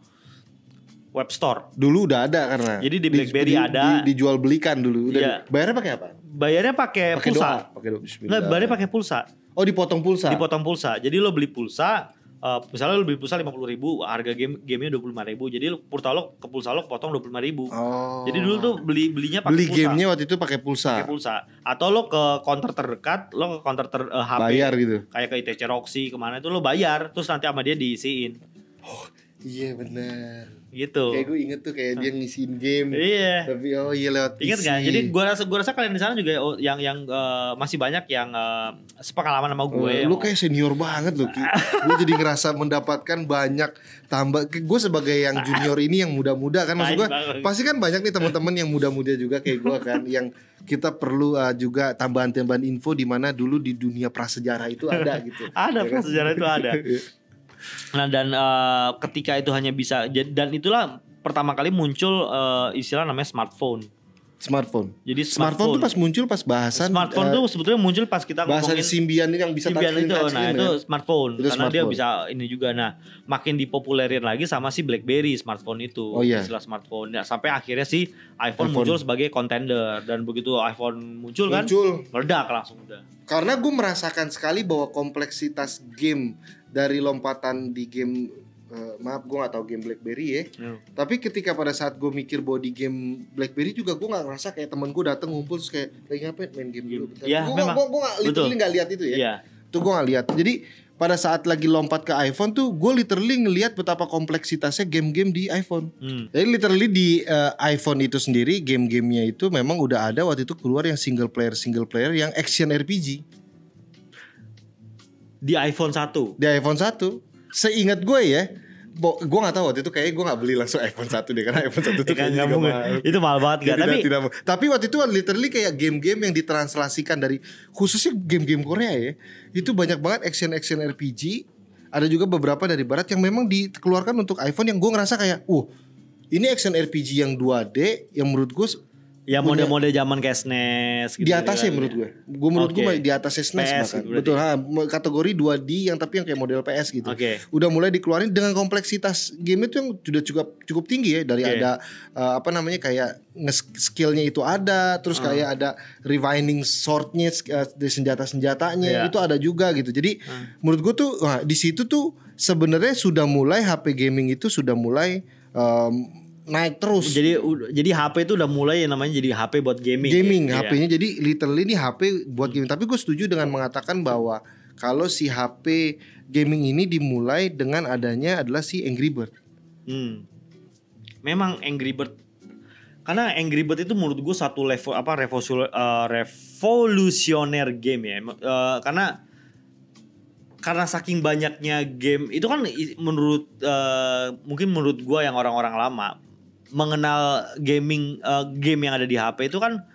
Web store. dulu udah ada karena. Jadi di BlackBerry ada. di- dijual belikan dulu. Udah Iya. di- bayarnya pakai apa? Bayarnya pakai pulsa. doa, pakai doa. Nggak, bayarnya pakai pulsa. Oh, dipotong pulsa. Dipotong pulsa. Jadi lo beli pulsa eh, misalnya lo beli pulsa 50.000 ribu, harga game gamenya 25.000 ribu. Jadi lo pulsa lo ke pulsa lo potong 25.000 ribu. Oh. Jadi dulu tuh beli belinya pakai beli pulsa. gamenya waktu itu pakai pulsa. pakai pulsa. Atau lo ke counter terdekat, lo ke counter ter, eh, HP Bayar gitu. kayak ke ITC Roxy ke mana itu lo bayar, terus nanti sama dia diisiin Iya benar. gitu. Kayak gue inget tuh kayak dia ngisiin game. Iya. Tapi oh iya lewat Ingat PC. gak? Jadi gua rasa gua rasa kalian di sana juga oh, yang yang eh, masih banyak yang eh, sepengalaman sama gue. Yang- lu kayak senior banget loh Ki. <laughs> gue jadi ngerasa mendapatkan banyak tambah gue sebagai yang junior ini yang muda-muda kan maksud gue pasti kan banyak nih teman-teman yang muda-muda juga kayak gue kan yang kita perlu uh, juga tambahan-tambahan info di mana dulu di dunia prasejarah itu ada gitu ada Ya kan? sejarah itu ada. <laughs> Nah dan eh, ketika itu hanya bisa dan itulah pertama kali muncul eh, istilah namanya smartphone. smartphone Jadi smartphone, tuh pas muncul pas bahasan smartphone uh, tuh sebetulnya muncul pas kita bahasan ngomongin Symbian ini yang bisa touchscreen- itu, nah touchscreen itu kan? smartphone Itu karena dia smartphone. bisa ini juga. Nah makin dipopulerin lagi sama si BlackBerry smartphone itu, Oh, iya. istilah smartphone. Ya, sampai akhirnya si iPhone, iPhone. muncul sebagai contender dan begitu iPhone muncul, kan, muncul meledak langsung udah. karena gue merasakan sekali bahwa kompleksitas game dari lompatan di game eh, maaf gue nggak tahu game BlackBerry ya. Hmm. Tapi ketika pada saat gue mikir body game BlackBerry juga gue nggak ngerasa kayak temen gue dateng ngumpul terus kayak lagi ngapain main game dulu. bentar." Gue memang. gue gue nggak literally nggak lihat itu ya. Iya. Tuh gue nggak lihat. Jadi pada saat lagi lompat ke iPhone tuh gue literally ngelihat betapa kompleksitasnya game-game di iPhone. Hmm. Jadi literally di eh, iPhone itu sendiri game-gamenya itu memang udah ada waktu itu keluar yang single player single player yang action RPG Di iPhone 1. di iPhone 1. Seingat gue ya, bo- gue nggak tahu waktu itu kayaknya gue nggak beli langsung iPhone 1 deh karena iPhone 1 tuh Kan kayaknya mungkin. mahal. Itu mahal banget Tidak, kan. Tapi tidak, tapi waktu itu literally kayak game-game yang ditranslasikan dari khususnya game-game Korea ya. Itu banyak banget action-action RPG. Ada juga beberapa dari barat yang memang dikeluarkan untuk iPhone yang gue ngerasa kayak, "Uh, ini action RPG yang 2D yang menurut gue ya mode-mode zaman kayak SNES gitu. di atasnya kan. menurut gue. Gue menurut gue Oke. di atasnya SNES PS bahkan. berarti. Betul, ha, kategori 2D yang tapi yang kayak model PS gitu. Oke. Udah mulai dikeluarin dengan kompleksitas game itu yang sudah cukup cukup tinggi ya dari Oke. ada eh, apa namanya kayak skillnya itu ada, terus Ah. kayak ada rewinding swordnya di senjata-senjatanya Iya. itu ada juga gitu. Jadi Ah. menurut gue tuh wah, di situ tuh sebenarnya sudah mulai HP gaming itu sudah mulai em, naik terus. Jadi jadi HP itu udah mulai yang namanya jadi HP buat gaming. gaming ya? HP-nya jadi literally ini HP buat gaming tapi gue setuju dengan mengatakan bahwa kalau si HP gaming ini dimulai dengan adanya adalah si Angry Bird Hmm. Memang Angry Bird karena Angry Bird itu menurut gue satu level apa revolusioner revolusioner game ya. Eh, karena karena saking banyaknya game itu kan menurut eh, mungkin menurut gue yang orang-orang lama mengenal gaming eh, game yang ada di HP itu kan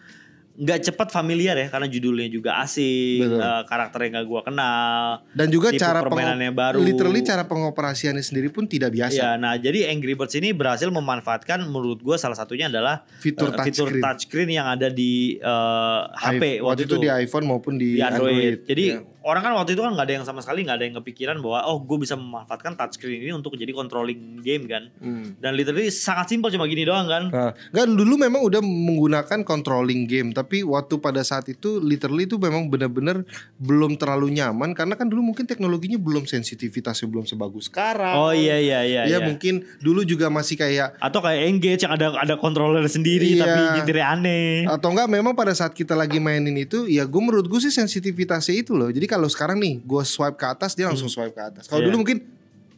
nggak cepat familiar ya karena judulnya juga asing, Betul. eh, karakternya nggak gua kenal, dan juga cara permainannya baru. literally cara pengoperasiannya sendiri pun tidak biasa Ya, nah jadi Angry Birds ini berhasil memanfaatkan menurut gue salah satunya adalah fitur eh, fitur touchscreen touchscreen yang ada di eh, HP iPhone- waktu itu, di iPhone maupun di, di Android. Jadi Ya. orang kan waktu itu kan nggak ada yang sama sekali nggak ada yang kepikiran bahwa oh gue bisa memanfaatkan touchscreen ini untuk jadi controlling game kan. Hmm. Dan literally sangat simpel cuma gini doang kan. Nah, Nggak, dulu memang udah menggunakan controlling game tapi waktu pada saat itu literally itu memang benar-benar belum terlalu nyaman karena kan dulu mungkin teknologinya belum sensitivitasnya belum sebagus sekarang Oh iya iya iya. ya iya. mungkin dulu juga masih kayak Atau kayak Engage yang ada ada controller sendiri Iya. tapi nyetirnya aneh. atau enggak memang pada saat kita lagi mainin itu ya gue menurut gue sih sensitivitasnya itu loh jadi kalau sekarang nih gue swipe ke atas dia langsung swipe ke atas kalau Iya. dulu mungkin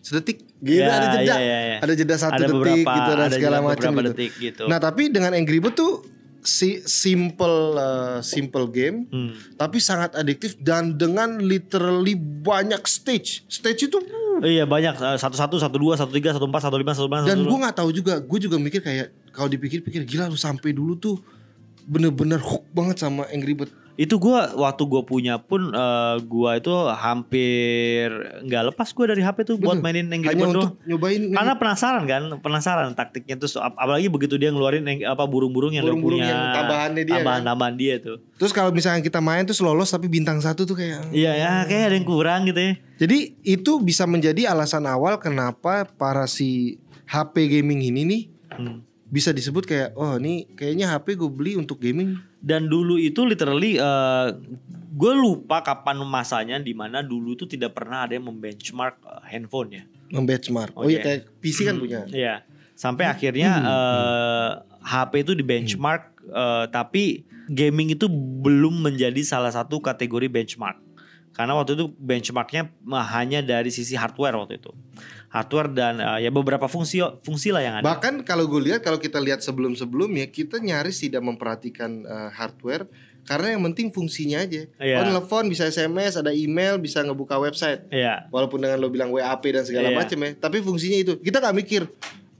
sedetik gitu Iya, ada jeda iya, iya, iya. ada jeda satu Ada detik beberapa gitu dan ada segala macam gitu. detik gitu. nah tapi dengan Angry Bird tuh si simple uh, simple game Hmm. tapi sangat adiktif dan dengan literally banyak stage. Stage itu uh, Iya banyak. Eh, satu satu satu dua satu tiga satu empat satu lima satu enam dan gue nggak tahu juga gue juga mikir kayak kalau dipikir-pikir gila lu sampai dulu tuh bener-bener hook banget sama Angry Bird itu gua waktu gue punya pun eh, gua itu hampir nggak lepas gua dari HP tuh buat Betul. mainin Angry Bird doang. nyobain Karena penasaran kan, penasaran taktiknya terus ap- apalagi begitu dia ngeluarin yang- apa burung-burung yang dia Burung-burung punya yang tambahannya dia kan. tambahan-tambahan dia tuh. terus kalau misalnya kita main terus lolos tapi bintang satu tuh kayak Iya ya, kayak ada yang kurang gitu ya. jadi itu bisa menjadi alasan awal kenapa para si HP gaming ini nih Hmm. Bisa disebut kayak oh ini kayaknya HP gue beli untuk gaming Dan dulu itu literally eh gue lupa kapan masanya di mana dulu itu tidak pernah ada yang membenchmark eh, handphone ya. membenchmark oh, Oh, iya iya. kayak PC kan Hmm, punya Iya. Sampai akhirnya eh, HP itu di benchmark eh, tapi gaming itu belum menjadi salah satu kategori benchmark. Karena waktu itu benchmarknya hanya dari sisi hardware waktu itu. Hardware dan eh, ya beberapa fungsi fungsi lah yang ada. Bahkan kalau gue lihat kalau kita lihat sebelum-sebelumnya kita nyaris tidak memperhatikan uh, hardware karena yang penting fungsinya aja. Oh Iya. telepon bisa SMS, ada email, bisa ngebuka website. Iya. Walaupun dengan lo bilang WAP dan segala Iya. macam ya, tapi fungsinya itu. Kita nggak mikir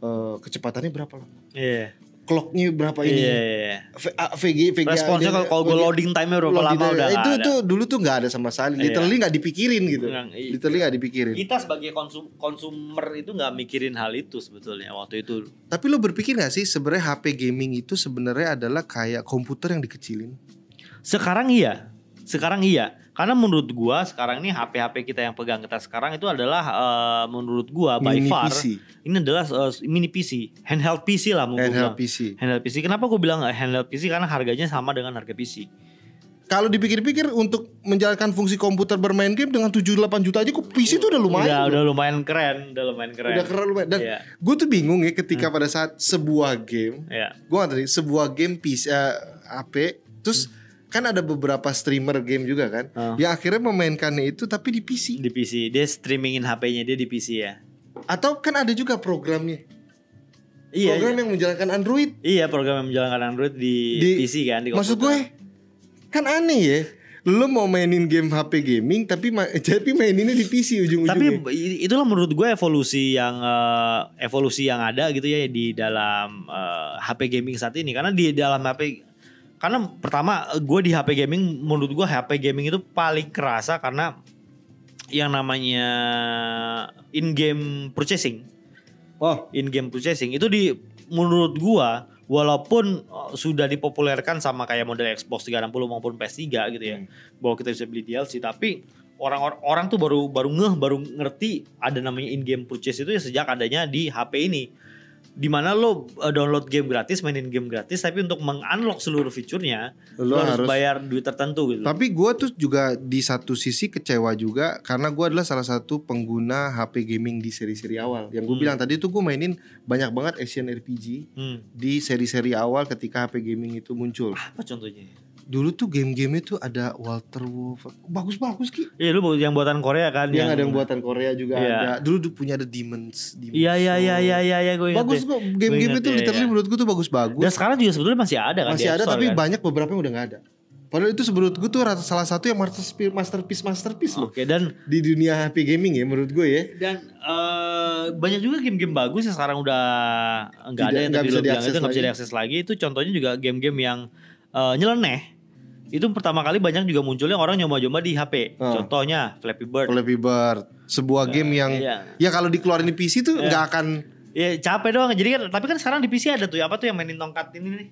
eh, kecepatannya berapa lama, Iya. Clocknya berapa Iya. ini, iya. V- A- VG, VGA. Responsnya kalau kalau gue loading time-nya berapa lama time. udah itu tuh dulu tuh nggak ada sama sekali. Iya. Literally nggak dipikirin gitu. Nggak, i- Literally nggak dipikirin. Kita sebagai konsum konsumer itu nggak mikirin hal itu sebetulnya waktu itu. Tapi lo berpikir nggak sih sebenarnya HP gaming itu sebenarnya adalah kayak komputer yang dikecilin? Sekarang iya. Sekarang iya. Karena menurut gua sekarang ini HP-HP kita yang pegang kita sekarang itu adalah eh, menurut gua by Mini far PC. ini adalah eh, mini PC, handheld PC lah mungkin. Handheld. PC. Handheld PC. Kenapa gua bilang eh, handheld PC? Karena harganya sama dengan harga PC. kalau dipikir-pikir untuk menjalankan fungsi komputer bermain game dengan 7-8 juta aja kok PC itu udah lumayan. Udah, loh. udah lumayan keren, udah lumayan keren. Udah keren lumayan. Dan Iya. gue tuh bingung ya ketika pada saat sebuah game, Iya. gue nggak tadi sebuah game PC eh, HP, terus kan ada beberapa streamer game juga kan, Hmm. yang akhirnya memainkannya itu tapi di PC. Di PC, dia streamingin HP-nya dia di PC ya. Atau kan ada juga programnya, Iya. program iya. yang menjalankan Android. Iya, program yang menjalankan Android di, Di- PC kan di Maksud gue kan aneh ya. Lu mau mainin game HP gaming tapi ma- <laughs> tapi maininnya di PC ujung-ujungnya. Tapi itulah menurut gue evolusi yang eh, evolusi yang ada gitu ya di dalam eh, HP gaming saat ini karena di dalam HP karena pertama gue di HP gaming menurut gue HP gaming itu paling kerasa karena yang namanya in game purchasing. Oh, in game purchasing. Itu di menurut gua walaupun uh, sudah dipopulerkan sama kayak model Xbox 360 maupun PS3 gitu ya bahwa kita bisa beli DLC tapi orang orang tuh baru baru ngeh baru ngerti ada namanya in game purchase itu ya sejak adanya di HP ini di mana lo uh, download game gratis mainin game gratis tapi untuk mengunlock seluruh fiturnya Lo lo, harus, harus- bayar duit tertentu gitu Tapi gue tuh juga di satu sisi kecewa juga karena gue adalah salah satu pengguna HP gaming di seri-seri awal. Yang gue Hmm. bilang tadi tuh gue mainin banyak banget Asian RPG hmm. di seri-seri awal ketika HP gaming itu muncul. apa contohnya Dulu tuh game-game itu ada Walter Wolf, bagus-bagus ki. Iya lu yang buatan Korea kan Yang ada yang buatan Korea juga Iya. ada. Dulu tuh punya ada Demons. Demons Iya iya iya iya iya iya gue ingat Bagus kok game-game itu iya, literally iya. menurut gue tuh bagus-bagus. Dan sekarang juga sebetulnya masih ada kan Masih ada tapi kan? banyak beberapa yang udah nggak ada. Padahal itu menurut gue tuh salah satu yang masterpiece masterpiece masterpiece loh Oke dan di dunia HP gaming ya menurut gue ya. dan eh, banyak juga game-game bagus yang sekarang udah nggak ada yang nggak bisa diakses itu nggak bisa lagi. diakses lagi. Itu contohnya juga game-game yang eh, nyeleneh. Itu pertama kali banyak juga munculnya orang nyoba-nyoba di HP. Oh. Contohnya Flappy Bird. Flappy Bird, sebuah game yang iya. ya kalau dikeluarin di PC tuh Iya. nggak akan Ya capek doang. Jadi kan tapi kan sekarang di PC ada tuh apa tuh yang mainin tongkat ini nih.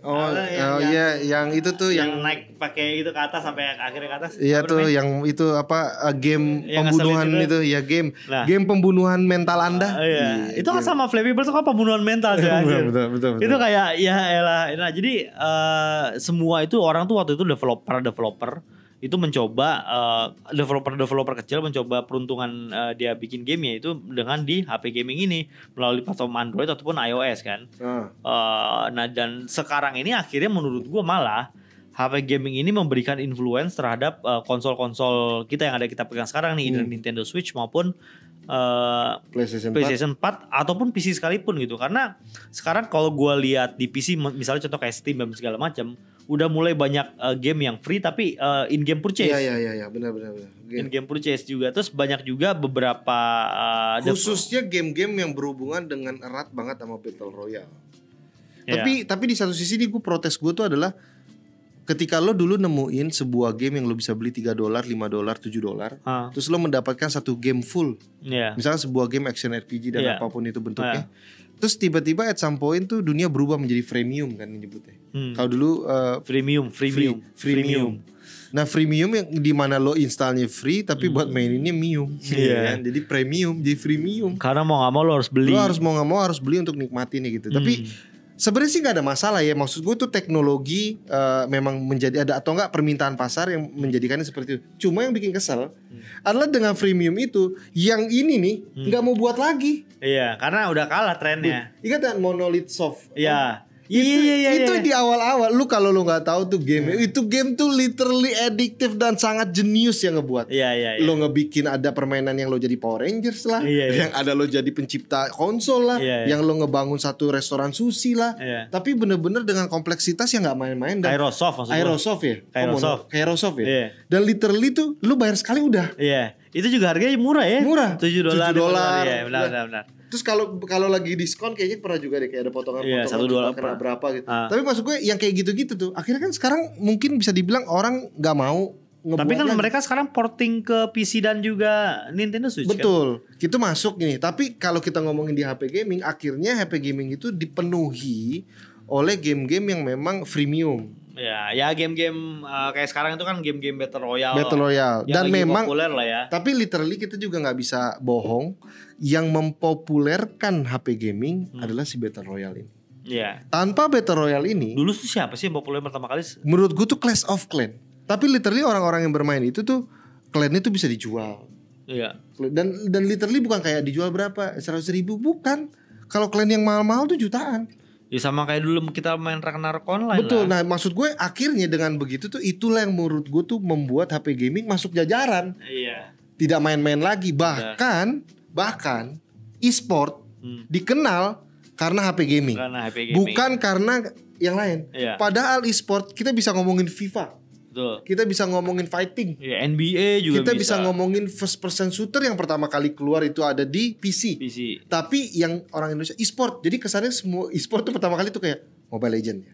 Oh, oh yang- iya yang itu tuh Yang, yang, naik pakai itu ke atas sampai akhirnya ke atas. iya tuh namanya? yang itu apa uh, game Yang pembunuhan itu. itu. ya game Nah. game pembunuhan mental Anda. Ah, iya. Itu kan sama Flappy Bird tuh kan pembunuhan mental sih <laughs> anjir. betul, betul, betul. Itu kayak ya elah. Nah, jadi eh, semua itu orang tuh waktu itu developer developer itu mencoba eh, developer-developer kecil mencoba peruntungan eh, dia bikin gamenya itu dengan di HP gaming ini melalui platform Android ataupun iOS kan. Ah. Eh, nah dan sekarang ini akhirnya menurut gua malah HP gaming ini memberikan influence terhadap konsol-konsol kita yang ada kita pegang sekarang nih, Hmm. Nintendo Switch maupun eh, PlayStation 4. PlayStation 4 ataupun PC sekalipun gitu karena sekarang kalau gua lihat di PC misalnya contoh kayak Steam dan segala macam udah mulai banyak uh, game yang free tapi uh, in game purchase Iya iya iya iya benar benar benar. in game purchase juga terus banyak juga beberapa uh, Khususnya game-game yang berhubungan dengan erat banget sama Battle Royale. ya. Tapi tapi di satu sisi nih gue protes gue tuh adalah ketika lo dulu nemuin sebuah game yang lo bisa beli 3 dolar, 5 dolar, 7 dolar, terus lo mendapatkan satu game full. ya. Misalnya sebuah game action RPG dan Iya. apa pun itu bentuknya. Terus tiba-tiba at some point tuh dunia berubah menjadi freemium kan nyebutnya. Hmm. Kalau dulu uh, freemium freemium free, freemium. Nah freemium yang di mana lo installnya free tapi buat maininnya mium. Hmm. Iya. kan? Jadi premium, jadi freemium. karena mau nggak mau lo harus beli Lo harus mau nggak mau harus beli untuk nikmatin gitu. Tapi Hmm. Sebenarnya sih nggak ada masalah ya. Maksud gue tuh teknologi eh, memang menjadi ada atau enggak permintaan pasar yang menjadikannya seperti itu. Cuma yang bikin kesel adalah dengan freemium itu yang ini nih nggak mau buat lagi. iya karena udah kalah trennya Ingat kan Monolith Soft? iya Itu, iya iya iya itu iya. di awal-awal lu kalau lu nggak tahu tuh game itu game tuh literally addictive dan sangat jenius yang ngebuat. iya iya iya. Lo ngebikin ada permainan yang lo jadi Power Rangers lah, Iya, iya. yang ada lo jadi pencipta konsol lah, Iya, iya. yang lo ngebangun satu restoran sushi lah. Iya. Tapi bener-bener dengan kompleksitas yang nggak main-main dan Aerosoft maksud gua. Aerosoft ya, Aerosoft. Aerosoft ya. Iya. Dan literally tuh lu bayar sekali udah. Iya, itu juga harganya murah ya. Murah. 7 dolar. 7 dolar. Iya, benar benar benar. Terus kalau kalau lagi diskon kayaknya pernah juga deh kayak ada potongan Iya, potongan satu dolar kena berapa gitu. Ah. Tapi maksud gue yang kayak gitu-gitu tuh akhirnya kan sekarang mungkin bisa dibilang orang nggak mau ngebuat Tapi kan lagi. mereka sekarang porting ke PC dan juga Nintendo Switch kan? Betul, itu masuk gini. Tapi kalau kita ngomongin di HP gaming, akhirnya HP gaming itu dipenuhi oleh game-game yang memang freemium, Ya, ya game-game uh, kayak sekarang itu kan game-game Battle Royale. Battle Royale. Dan memang, populer lah ya. tapi literally kita juga nggak bisa bohong, yang mempopulerkan HP gaming Hmm. adalah si Battle Royale ini. Iya. Tanpa Battle Royale ini, Dulu tuh siapa sih yang populer pertama kali? menurut gue tuh Clash of Clan. Tapi literally orang-orang yang bermain itu tuh klannya tuh bisa dijual. Iya. Dan dan literally bukan kayak dijual berapa seratus ribu bukan. Kalau klan yang mahal-mahal tuh jutaan. Ya sama kayak dulu kita main Ragnarok online Betul. lah. Nah maksud gue akhirnya dengan begitu tuh itulah yang menurut gue tuh membuat HP gaming masuk jajaran. Iya. Tidak main-main lagi. Bahkan bahkan e-sport Hmm. dikenal karena HP gaming. Karena HP gaming. Bukan karena yang lain. Iya. Padahal e-sport kita bisa ngomongin FIFA, Betul. kita bisa ngomongin fighting, Ya, NBA juga kita bisa. ngomongin first person shooter yang pertama kali keluar itu ada di PC. PC. Tapi yang orang Indonesia e-sport, jadi kesannya semua e-sport tuh pertama kali tuh kayak Mobile Legend ya,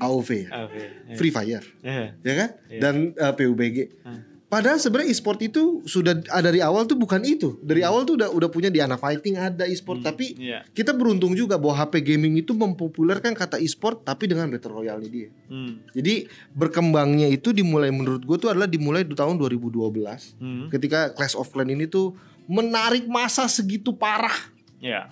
AOV ya, Oke. Free Fire, Iya. ya kan, Iya. dan uh, PUBG. Hmm. Padahal sebenarnya e-sport itu sudah ada dari awal tuh bukan itu. Dari awal tuh udah udah punya di anak fighting ada e-sport, tapi Iya. kita beruntung juga bahwa HP gaming itu mempopulerkan kata e-sport tapi dengan battle royale dia. Hmm. Jadi berkembangnya itu dimulai menurut gue tuh adalah dimulai di tahun 2012 Hmm. ketika Clash of Clans ini tuh menarik masa segitu parah Iya.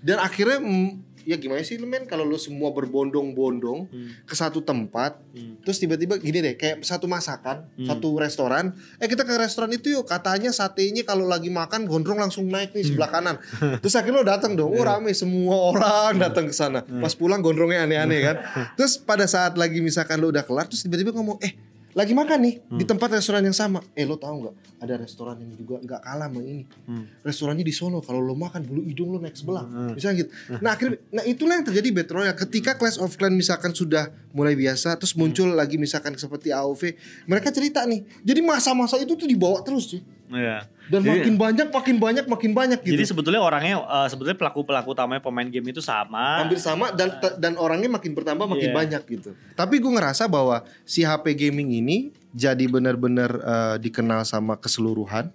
dan akhirnya mm, ya gimana sih lu men? Kalau lu semua berbondong-bondong Hmm. ke satu tempat Hmm. terus tiba-tiba gini deh kayak satu masakan Hmm. satu restoran eh kita ke restoran itu yuk katanya satenya kalau lagi makan gondrong langsung naik nih sebelah kanan. <laughs> Terus akhirnya lo datang dong oh rame semua orang datang ke sana. Pas pulang gondrongnya aneh-aneh kan. <laughs> Terus pada saat lagi misalkan lo udah kelar terus tiba-tiba ngomong eh lagi makan nih di tempat restoran yang sama. Eh lo tahu nggak? Ada restoran yang juga nggak kalah sama ini. Hmm. restorannya di sono. Kalau lo makan bulu hidung lo naik sebelah. Hmm. misalnya gitu? Nah akhirnya nah itulah yang terjadi battle royale ketika Clash of Clans misalkan sudah mulai biasa terus muncul lagi misalkan seperti AOV mereka cerita nih. Jadi masa-masa itu tuh dibawa terus sih Iya. dan Jadi- makin banyak makin banyak makin banyak gitu Jadi sebetulnya orangnya eh, sebetulnya pelaku-pelaku utamanya pemain game itu sama. hampir sama dan dan orangnya makin bertambah makin Iya. banyak gitu. Tapi gue ngerasa bahwa si HP gaming ini jadi benar-benar eh, dikenal sama keseluruhan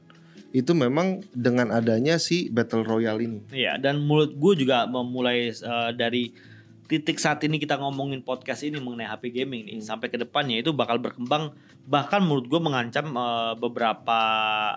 itu memang dengan adanya si battle royale ini. Iya, dan mulut gue juga memulai eh, dari titik saat ini kita ngomongin podcast ini mengenai HP gaming nih sampai ke depannya itu bakal berkembang bahkan menurut gue mengancam eh, beberapa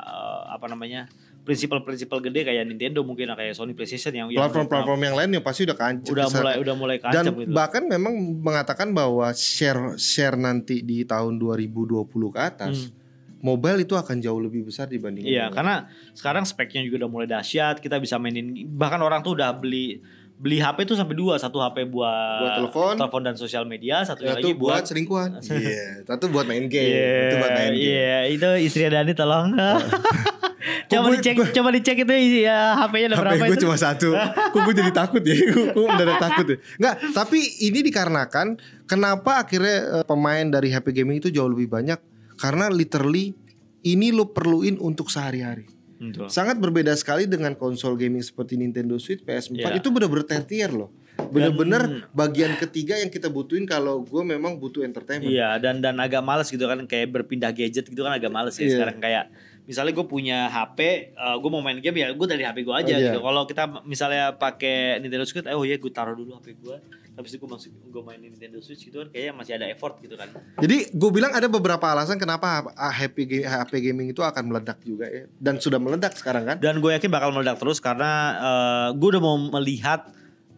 eh, apa namanya prinsipal-prinsipal gede kayak Nintendo mungkin kayak Sony PlayStation yang yang Platform-platform yang lain yang pasti udah kancet udah mulai udah mulai dan kancam gitu. bahkan memang mengatakan bahwa share share nanti di tahun 2020 ke atas mobile itu akan jauh lebih besar dibanding Hmm. Iya, karena sekarang speknya juga udah mulai dahsyat. Kita bisa mainin bahkan orang tuh udah beli beli HP tuh sampai dua, satu HP buat, Buat telepon. dan sosial media, satu lagi buat buat selingkuhan. <laughs> Iya, satu buat main game. Iya, Itu buat main game. Iya, itu istri Dani tolong. <laughs> coba gue- dicek, gue- coba dicek itu ya HP-nya ada berapa HP gue itu. cuma satu. Kok gue jadi takut ya? <laughs> Gue mendadak takut ya. Enggak, tapi ini dikarenakan kenapa akhirnya eh, pemain dari HP gaming itu jauh lebih banyak karena literally ini lo perluin untuk sehari-hari. Betul. Sangat berbeda sekali dengan konsol gaming seperti Nintendo Switch, PS4 Iya. itu bener-bener tertier loh. Bener-bener bagian ketiga yang kita butuhin kalau gue memang butuh entertainment. Iya, dan dan agak males gitu kan kayak berpindah gadget gitu kan agak males ya Iya. sekarang kayak misalnya gue punya HP, gue mau main game ya gue dari HP gue aja Oh, iya. gitu. Kalau kita misalnya pakai Nintendo Switch, oh iya gue taruh dulu HP gue, habis itu gue masuk gue mainin Nintendo Switch gitu kan kayaknya masih ada effort gitu kan. Jadi gue bilang ada beberapa alasan kenapa HP, HP gaming itu akan meledak juga ya. Dan sudah meledak sekarang kan. Dan gue yakin bakal meledak terus karena gue udah mau melihat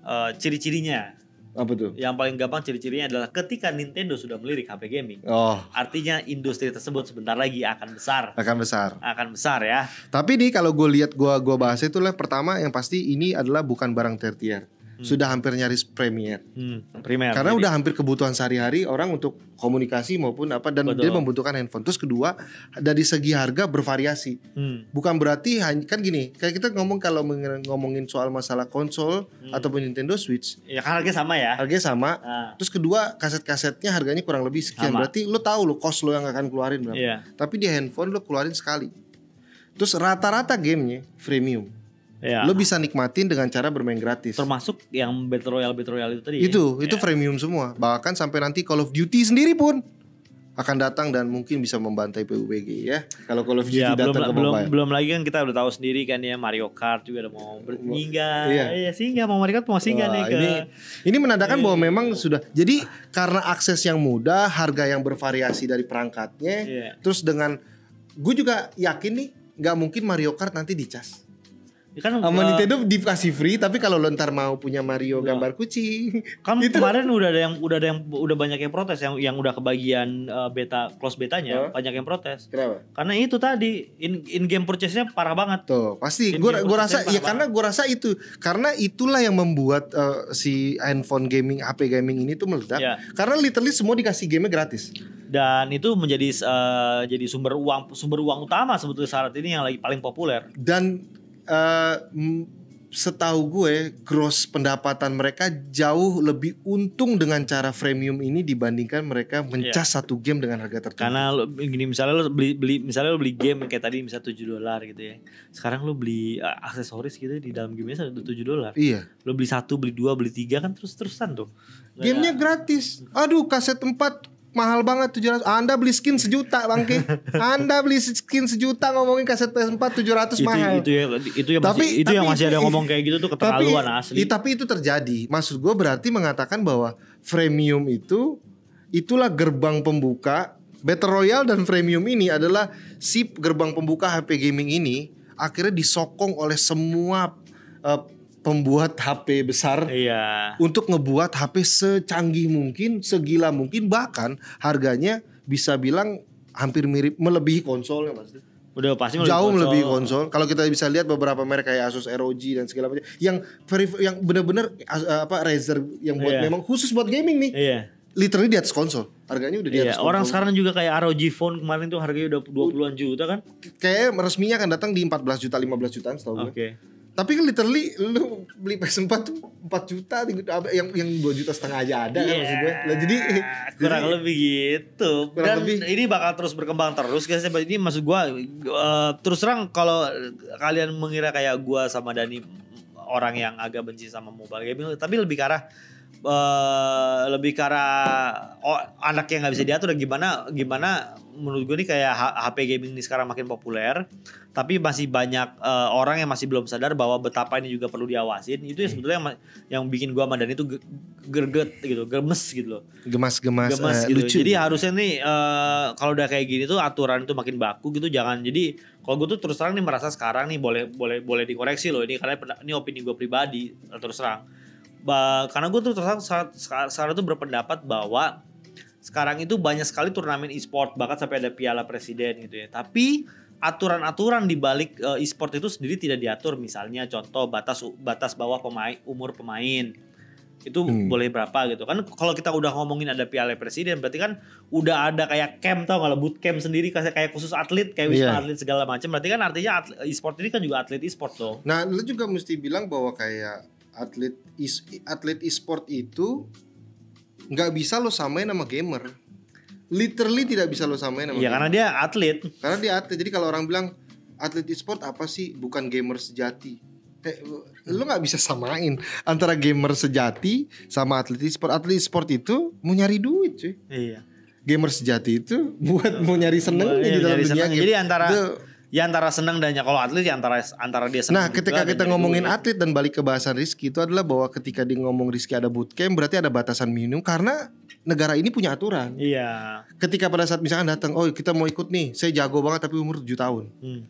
eh, ciri-cirinya. Apa tuh? Yang paling gampang ciri-cirinya adalah ketika Nintendo sudah melirik HP gaming, Oh, artinya industri tersebut sebentar lagi akan besar, akan besar. akan besar ya. Tapi nih kalau gue lihat gua gua bahas itu lah pertama yang pasti ini adalah bukan barang tertier. Sudah hampir nyaris premier. Hmm, primer. Karena Jadi- udah hampir kebutuhan sehari-hari orang untuk komunikasi maupun apa dan Betul. dia membutuhkan handphone. Terus kedua dari segi harga bervariasi. Hmm. Bukan berarti hanya kan gini, kayak kita ngomong kalau ngomongin soal masalah konsol Hmm. ataupun Nintendo Switch, Ya kan harganya sama ya. harganya sama. Ah, Terus kedua kaset-kasetnya harganya kurang lebih sekian. Sama. Berarti lo tahu lo cost lo yang akan keluarin berapa. Iya. Tapi di handphone lo keluarin sekali. Terus rata-rata gamenya freemium. Iya. Lo bisa nikmatin dengan cara bermain gratis. termasuk yang Battle Royale Battle Royale itu tadi. ya? Itu itu Iya. freemium semua. Bahkan sampai nanti Call of Duty sendiri pun akan datang dan mungkin bisa membantai PUBG ya. Kalau Call of Duty Ya, belum datang ke belum mobile. belum lagi kan kita udah tahu sendiri kan ya Mario Kart juga udah mau bersinggah. Iya. Iya, singgah mau Mario Kart mau singgah nih ke ini ini menandakan bahwa Iya. memang sudah. Jadi karena akses yang mudah, harga yang bervariasi dari perangkatnya, Iya. terus dengan gue juga yakin nih nggak mungkin Mario Kart nanti dicas. Kan Sama eh, Nintendo dikasih free tapi kalau lo ntar mau punya Mario Iya. gambar kucing kan Itu- kemarin udah ada yang udah ada yang udah banyak yang protes yang yang udah kebagian eh, beta close betanya Hah? banyak yang protes. Kenapa? Karena itu tadi in in game purchase-nya parah banget. Tuh pasti Game gue game gua rasa ya karena gue rasa itu karena itulah yang membuat eh, si handphone gaming HP gaming ini tuh meledak Ya. karena literally semua dikasih gamenya gratis Dan itu menjadi eh, jadi sumber uang sumber uang utama sebetulnya saat ini yang lagi paling populer. dan eh, m- setahu gue gross pendapatan mereka jauh lebih untung dengan cara freemium ini dibandingkan mereka mencas satu game dengan harga tertentu. Karena lo, gini misalnya lo beli beli misalnya lo beli game kayak tadi misalnya 7 dolar gitu ya. Sekarang lo beli uh, aksesoris gitu di dalam gamenya ada 7 dolar. Iya. Lo beli satu, beli dua, beli tiga kan terus-terusan tuh. Gamenya gratis. Aduh, kaset 4 mahal banget 700. Anda beli skin sejuta, Bangke. Anda beli skin sejuta ngomongin kaset PS4 700 itu mahal. itu ya itu yang Tapi- masih itu yang tapi masih ada itu- ngomong kayak gitu tuh keterlaluan asli. i- tapi itu terjadi. Maksud gue berarti mengatakan bahwa freemium itu itulah gerbang pembuka Battle Royale dan freemium ini adalah si gerbang pembuka HP gaming ini akhirnya disokong oleh semua eh, pembuat HP besar Iya. untuk ngebuat HP secanggih mungkin, segila mungkin bahkan harganya bisa bilang hampir mirip melebihi konsolnya Mas. Udah pasti Jauh konsol. melebihi konsol. Kalau kita bisa lihat beberapa merek kayak Asus ROG dan segala macam yang veri- yang benar-benar apa Razer yang buat Iya. memang khusus buat gaming nih. Iya. Literally di atas konsol. Harganya udah di Iya, atas orang konsol. sekarang juga kayak ROG phone kemarin tuh harganya udah 20-an juta kan? kayak resminya akan datang di 14 juta 15 jutaan setahu gue. Oke. Tapi kan literally lu beli PS4 tuh 4 juta yang yang 2 juta setengah aja ada kan maksud gue. Lah jadi Iya, kurang jadi- lebih gitu. Kurang Dan lebih. ini bakal terus berkembang terus guys. Ini maksud gua eh, terus terang kalau kalian mengira kayak gua sama Dani orang yang agak benci sama mobile gaming tapi lebih ke arah eh, lebih ke arah oh, anak yang nggak bisa diatur dan gimana gimana menurut gue nih kayak HP gaming ini sekarang makin populer tapi masih banyak eh, orang yang masih belum sadar bahwa betapa ini juga perlu diawasin itu ya sebetulnya yang, yang bikin gua sama Dani itu ge- gerget gitu gemes gitu loh gemas-gemas gemes eh, gitu. lucu. Jadi harusnya nih eh, kalau udah kayak gini tuh aturan itu makin baku gitu jangan. Jadi kalau gue tuh terus terang nih merasa sekarang nih boleh boleh boleh dikoreksi loh ini karena ini opini gue pribadi terus terang. Ba- karena gue tuh terus saat- sekarang, tuh berpendapat bahwa sekarang itu banyak sekali turnamen e-sport bahkan sampai ada piala presiden gitu ya. Tapi aturan-aturan di balik eh, e-sport itu sendiri tidak diatur misalnya contoh batas batas bawah pemain umur pemain itu Hmm. boleh berapa gitu kan kalau kita udah ngomongin ada piala presiden berarti kan udah ada kayak camp tau nggak boot camp sendiri kayak kayak khusus atlet kayak wisma Iya. atlet segala macam berarti kan artinya e-sport ini kan juga atlet e-sport tuh Nah, lu juga mesti bilang bahwa kayak atlet is, atlet e-sport itu nggak bisa lo samain sama gamer. Literally tidak bisa lo samain sama Iya gamer. karena dia atlet Karena dia atlet. Jadi kalau orang bilang atlet e-sport apa sih? Bukan gamer sejati. Eh, lu nggak bisa samain antara gamer sejati sama atlet e-sport. Atlet e-sport itu mau nyari duit, cuy. iya Gamer sejati itu buat mau nyari seneng Iya, di dalam dunia game. jadi antara Itu- ya antara senang dan ya kalau atlet ya antara antara dia senang Nah, ketika kita ngomongin duit. atlet dan balik ke bahasan Rizky itu adalah bahwa ketika dia ngomong Rizky ada bootcamp berarti ada batasan minimum karena negara ini punya aturan. iya Ketika pada saat misalkan datang, oh kita mau ikut nih, saya jago banget tapi umur 7 tahun. Hmm.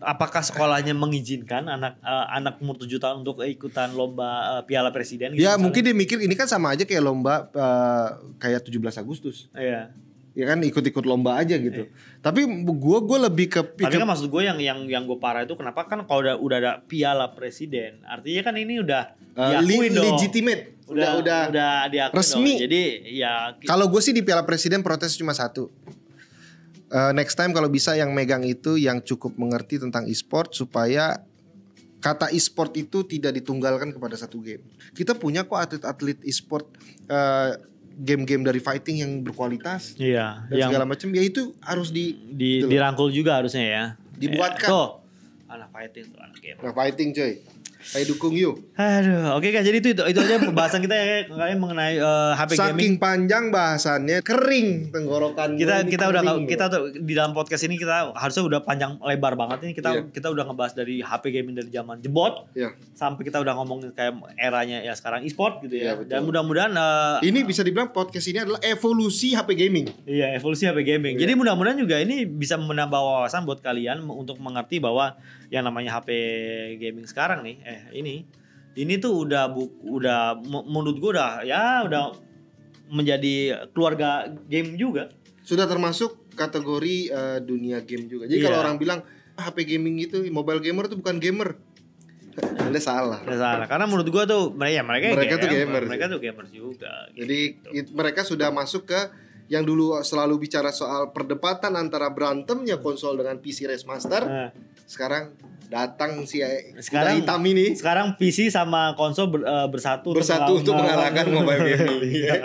apakah sekolahnya mengizinkan anak eh, anak umur 7 tahun untuk ikutan lomba eh, piala presiden gitu ya misalnya? mungkin dia mikir ini kan sama aja kayak lomba eh, kayak 17 Agustus. iya Ya kan ikut-ikut lomba aja gitu. Tapi gua gua lebih ke Tapi kan maksud gue yang yang yang gue parah itu kenapa kan kalau udah udah ada piala presiden, artinya kan ini udah eh, diakuin dong. legitimate. Udah udah, udah diakui resmi. dong. Jadi ya Kalau gue sih di Piala Presiden protes cuma satu. Eh, next time kalau bisa yang megang itu yang cukup mengerti tentang e-sport supaya kata e-sport itu tidak ditunggalkan kepada satu game. Kita punya kok atlet-atlet e-sport eh, game-game dari fighting yang berkualitas iya dan yang segala macam ya itu harus di di, Gitu dirangkul juga harusnya ya. Dibuatkan. Eh, tuh anak fighting tuh anak game. nah, fighting coy. Saya dukung yuk. Aduh, oke kan jadi itu itu, itu aja pembahasan kita ya kalian mengenai eh, HP gaming. Saking panjang bahasannya kering tenggorokan Kita kita udah kering, kita tuh di dalam podcast ini kita harusnya udah panjang lebar banget ini kita Iya. kita udah ngebahas dari HP gaming dari zaman jebot ya. sampai kita udah ngomongin kayak eranya ya sekarang e-sport gitu ya. Iya, betul. Dan mudah-mudahan eh, Ini bisa dibilang podcast ini adalah evolusi HP gaming. Iya evolusi HP gaming. Iya. Jadi mudah-mudahan juga ini bisa menambah wawasan buat kalian untuk mengerti bahwa yang namanya HP gaming sekarang nih, eh ini, ini tuh udah bu, udah menurut gua udah ya udah menjadi keluarga game juga. Sudah termasuk kategori eh, dunia game juga. Jadi kalau Iya. orang bilang "Ah, HP gaming itu mobile gamer itu bukan gamer. <laughs> Anda salah. Nggak salah. Karena menurut gua tuh mereka ya mereka, Mereka tuh gamer Mereka tuh gamer juga. Jadi it- mereka sudah masuk ke yang dulu selalu bicara soal perdebatan antara berantemnya konsol dengan PC Race Master. Nah, Sekarang datang si Sekarang- hitam ini sekarang PC sama konsol ber- eh, bersatu Bersatu untuk mengalahkan mobile gaming. <laughs> Iya.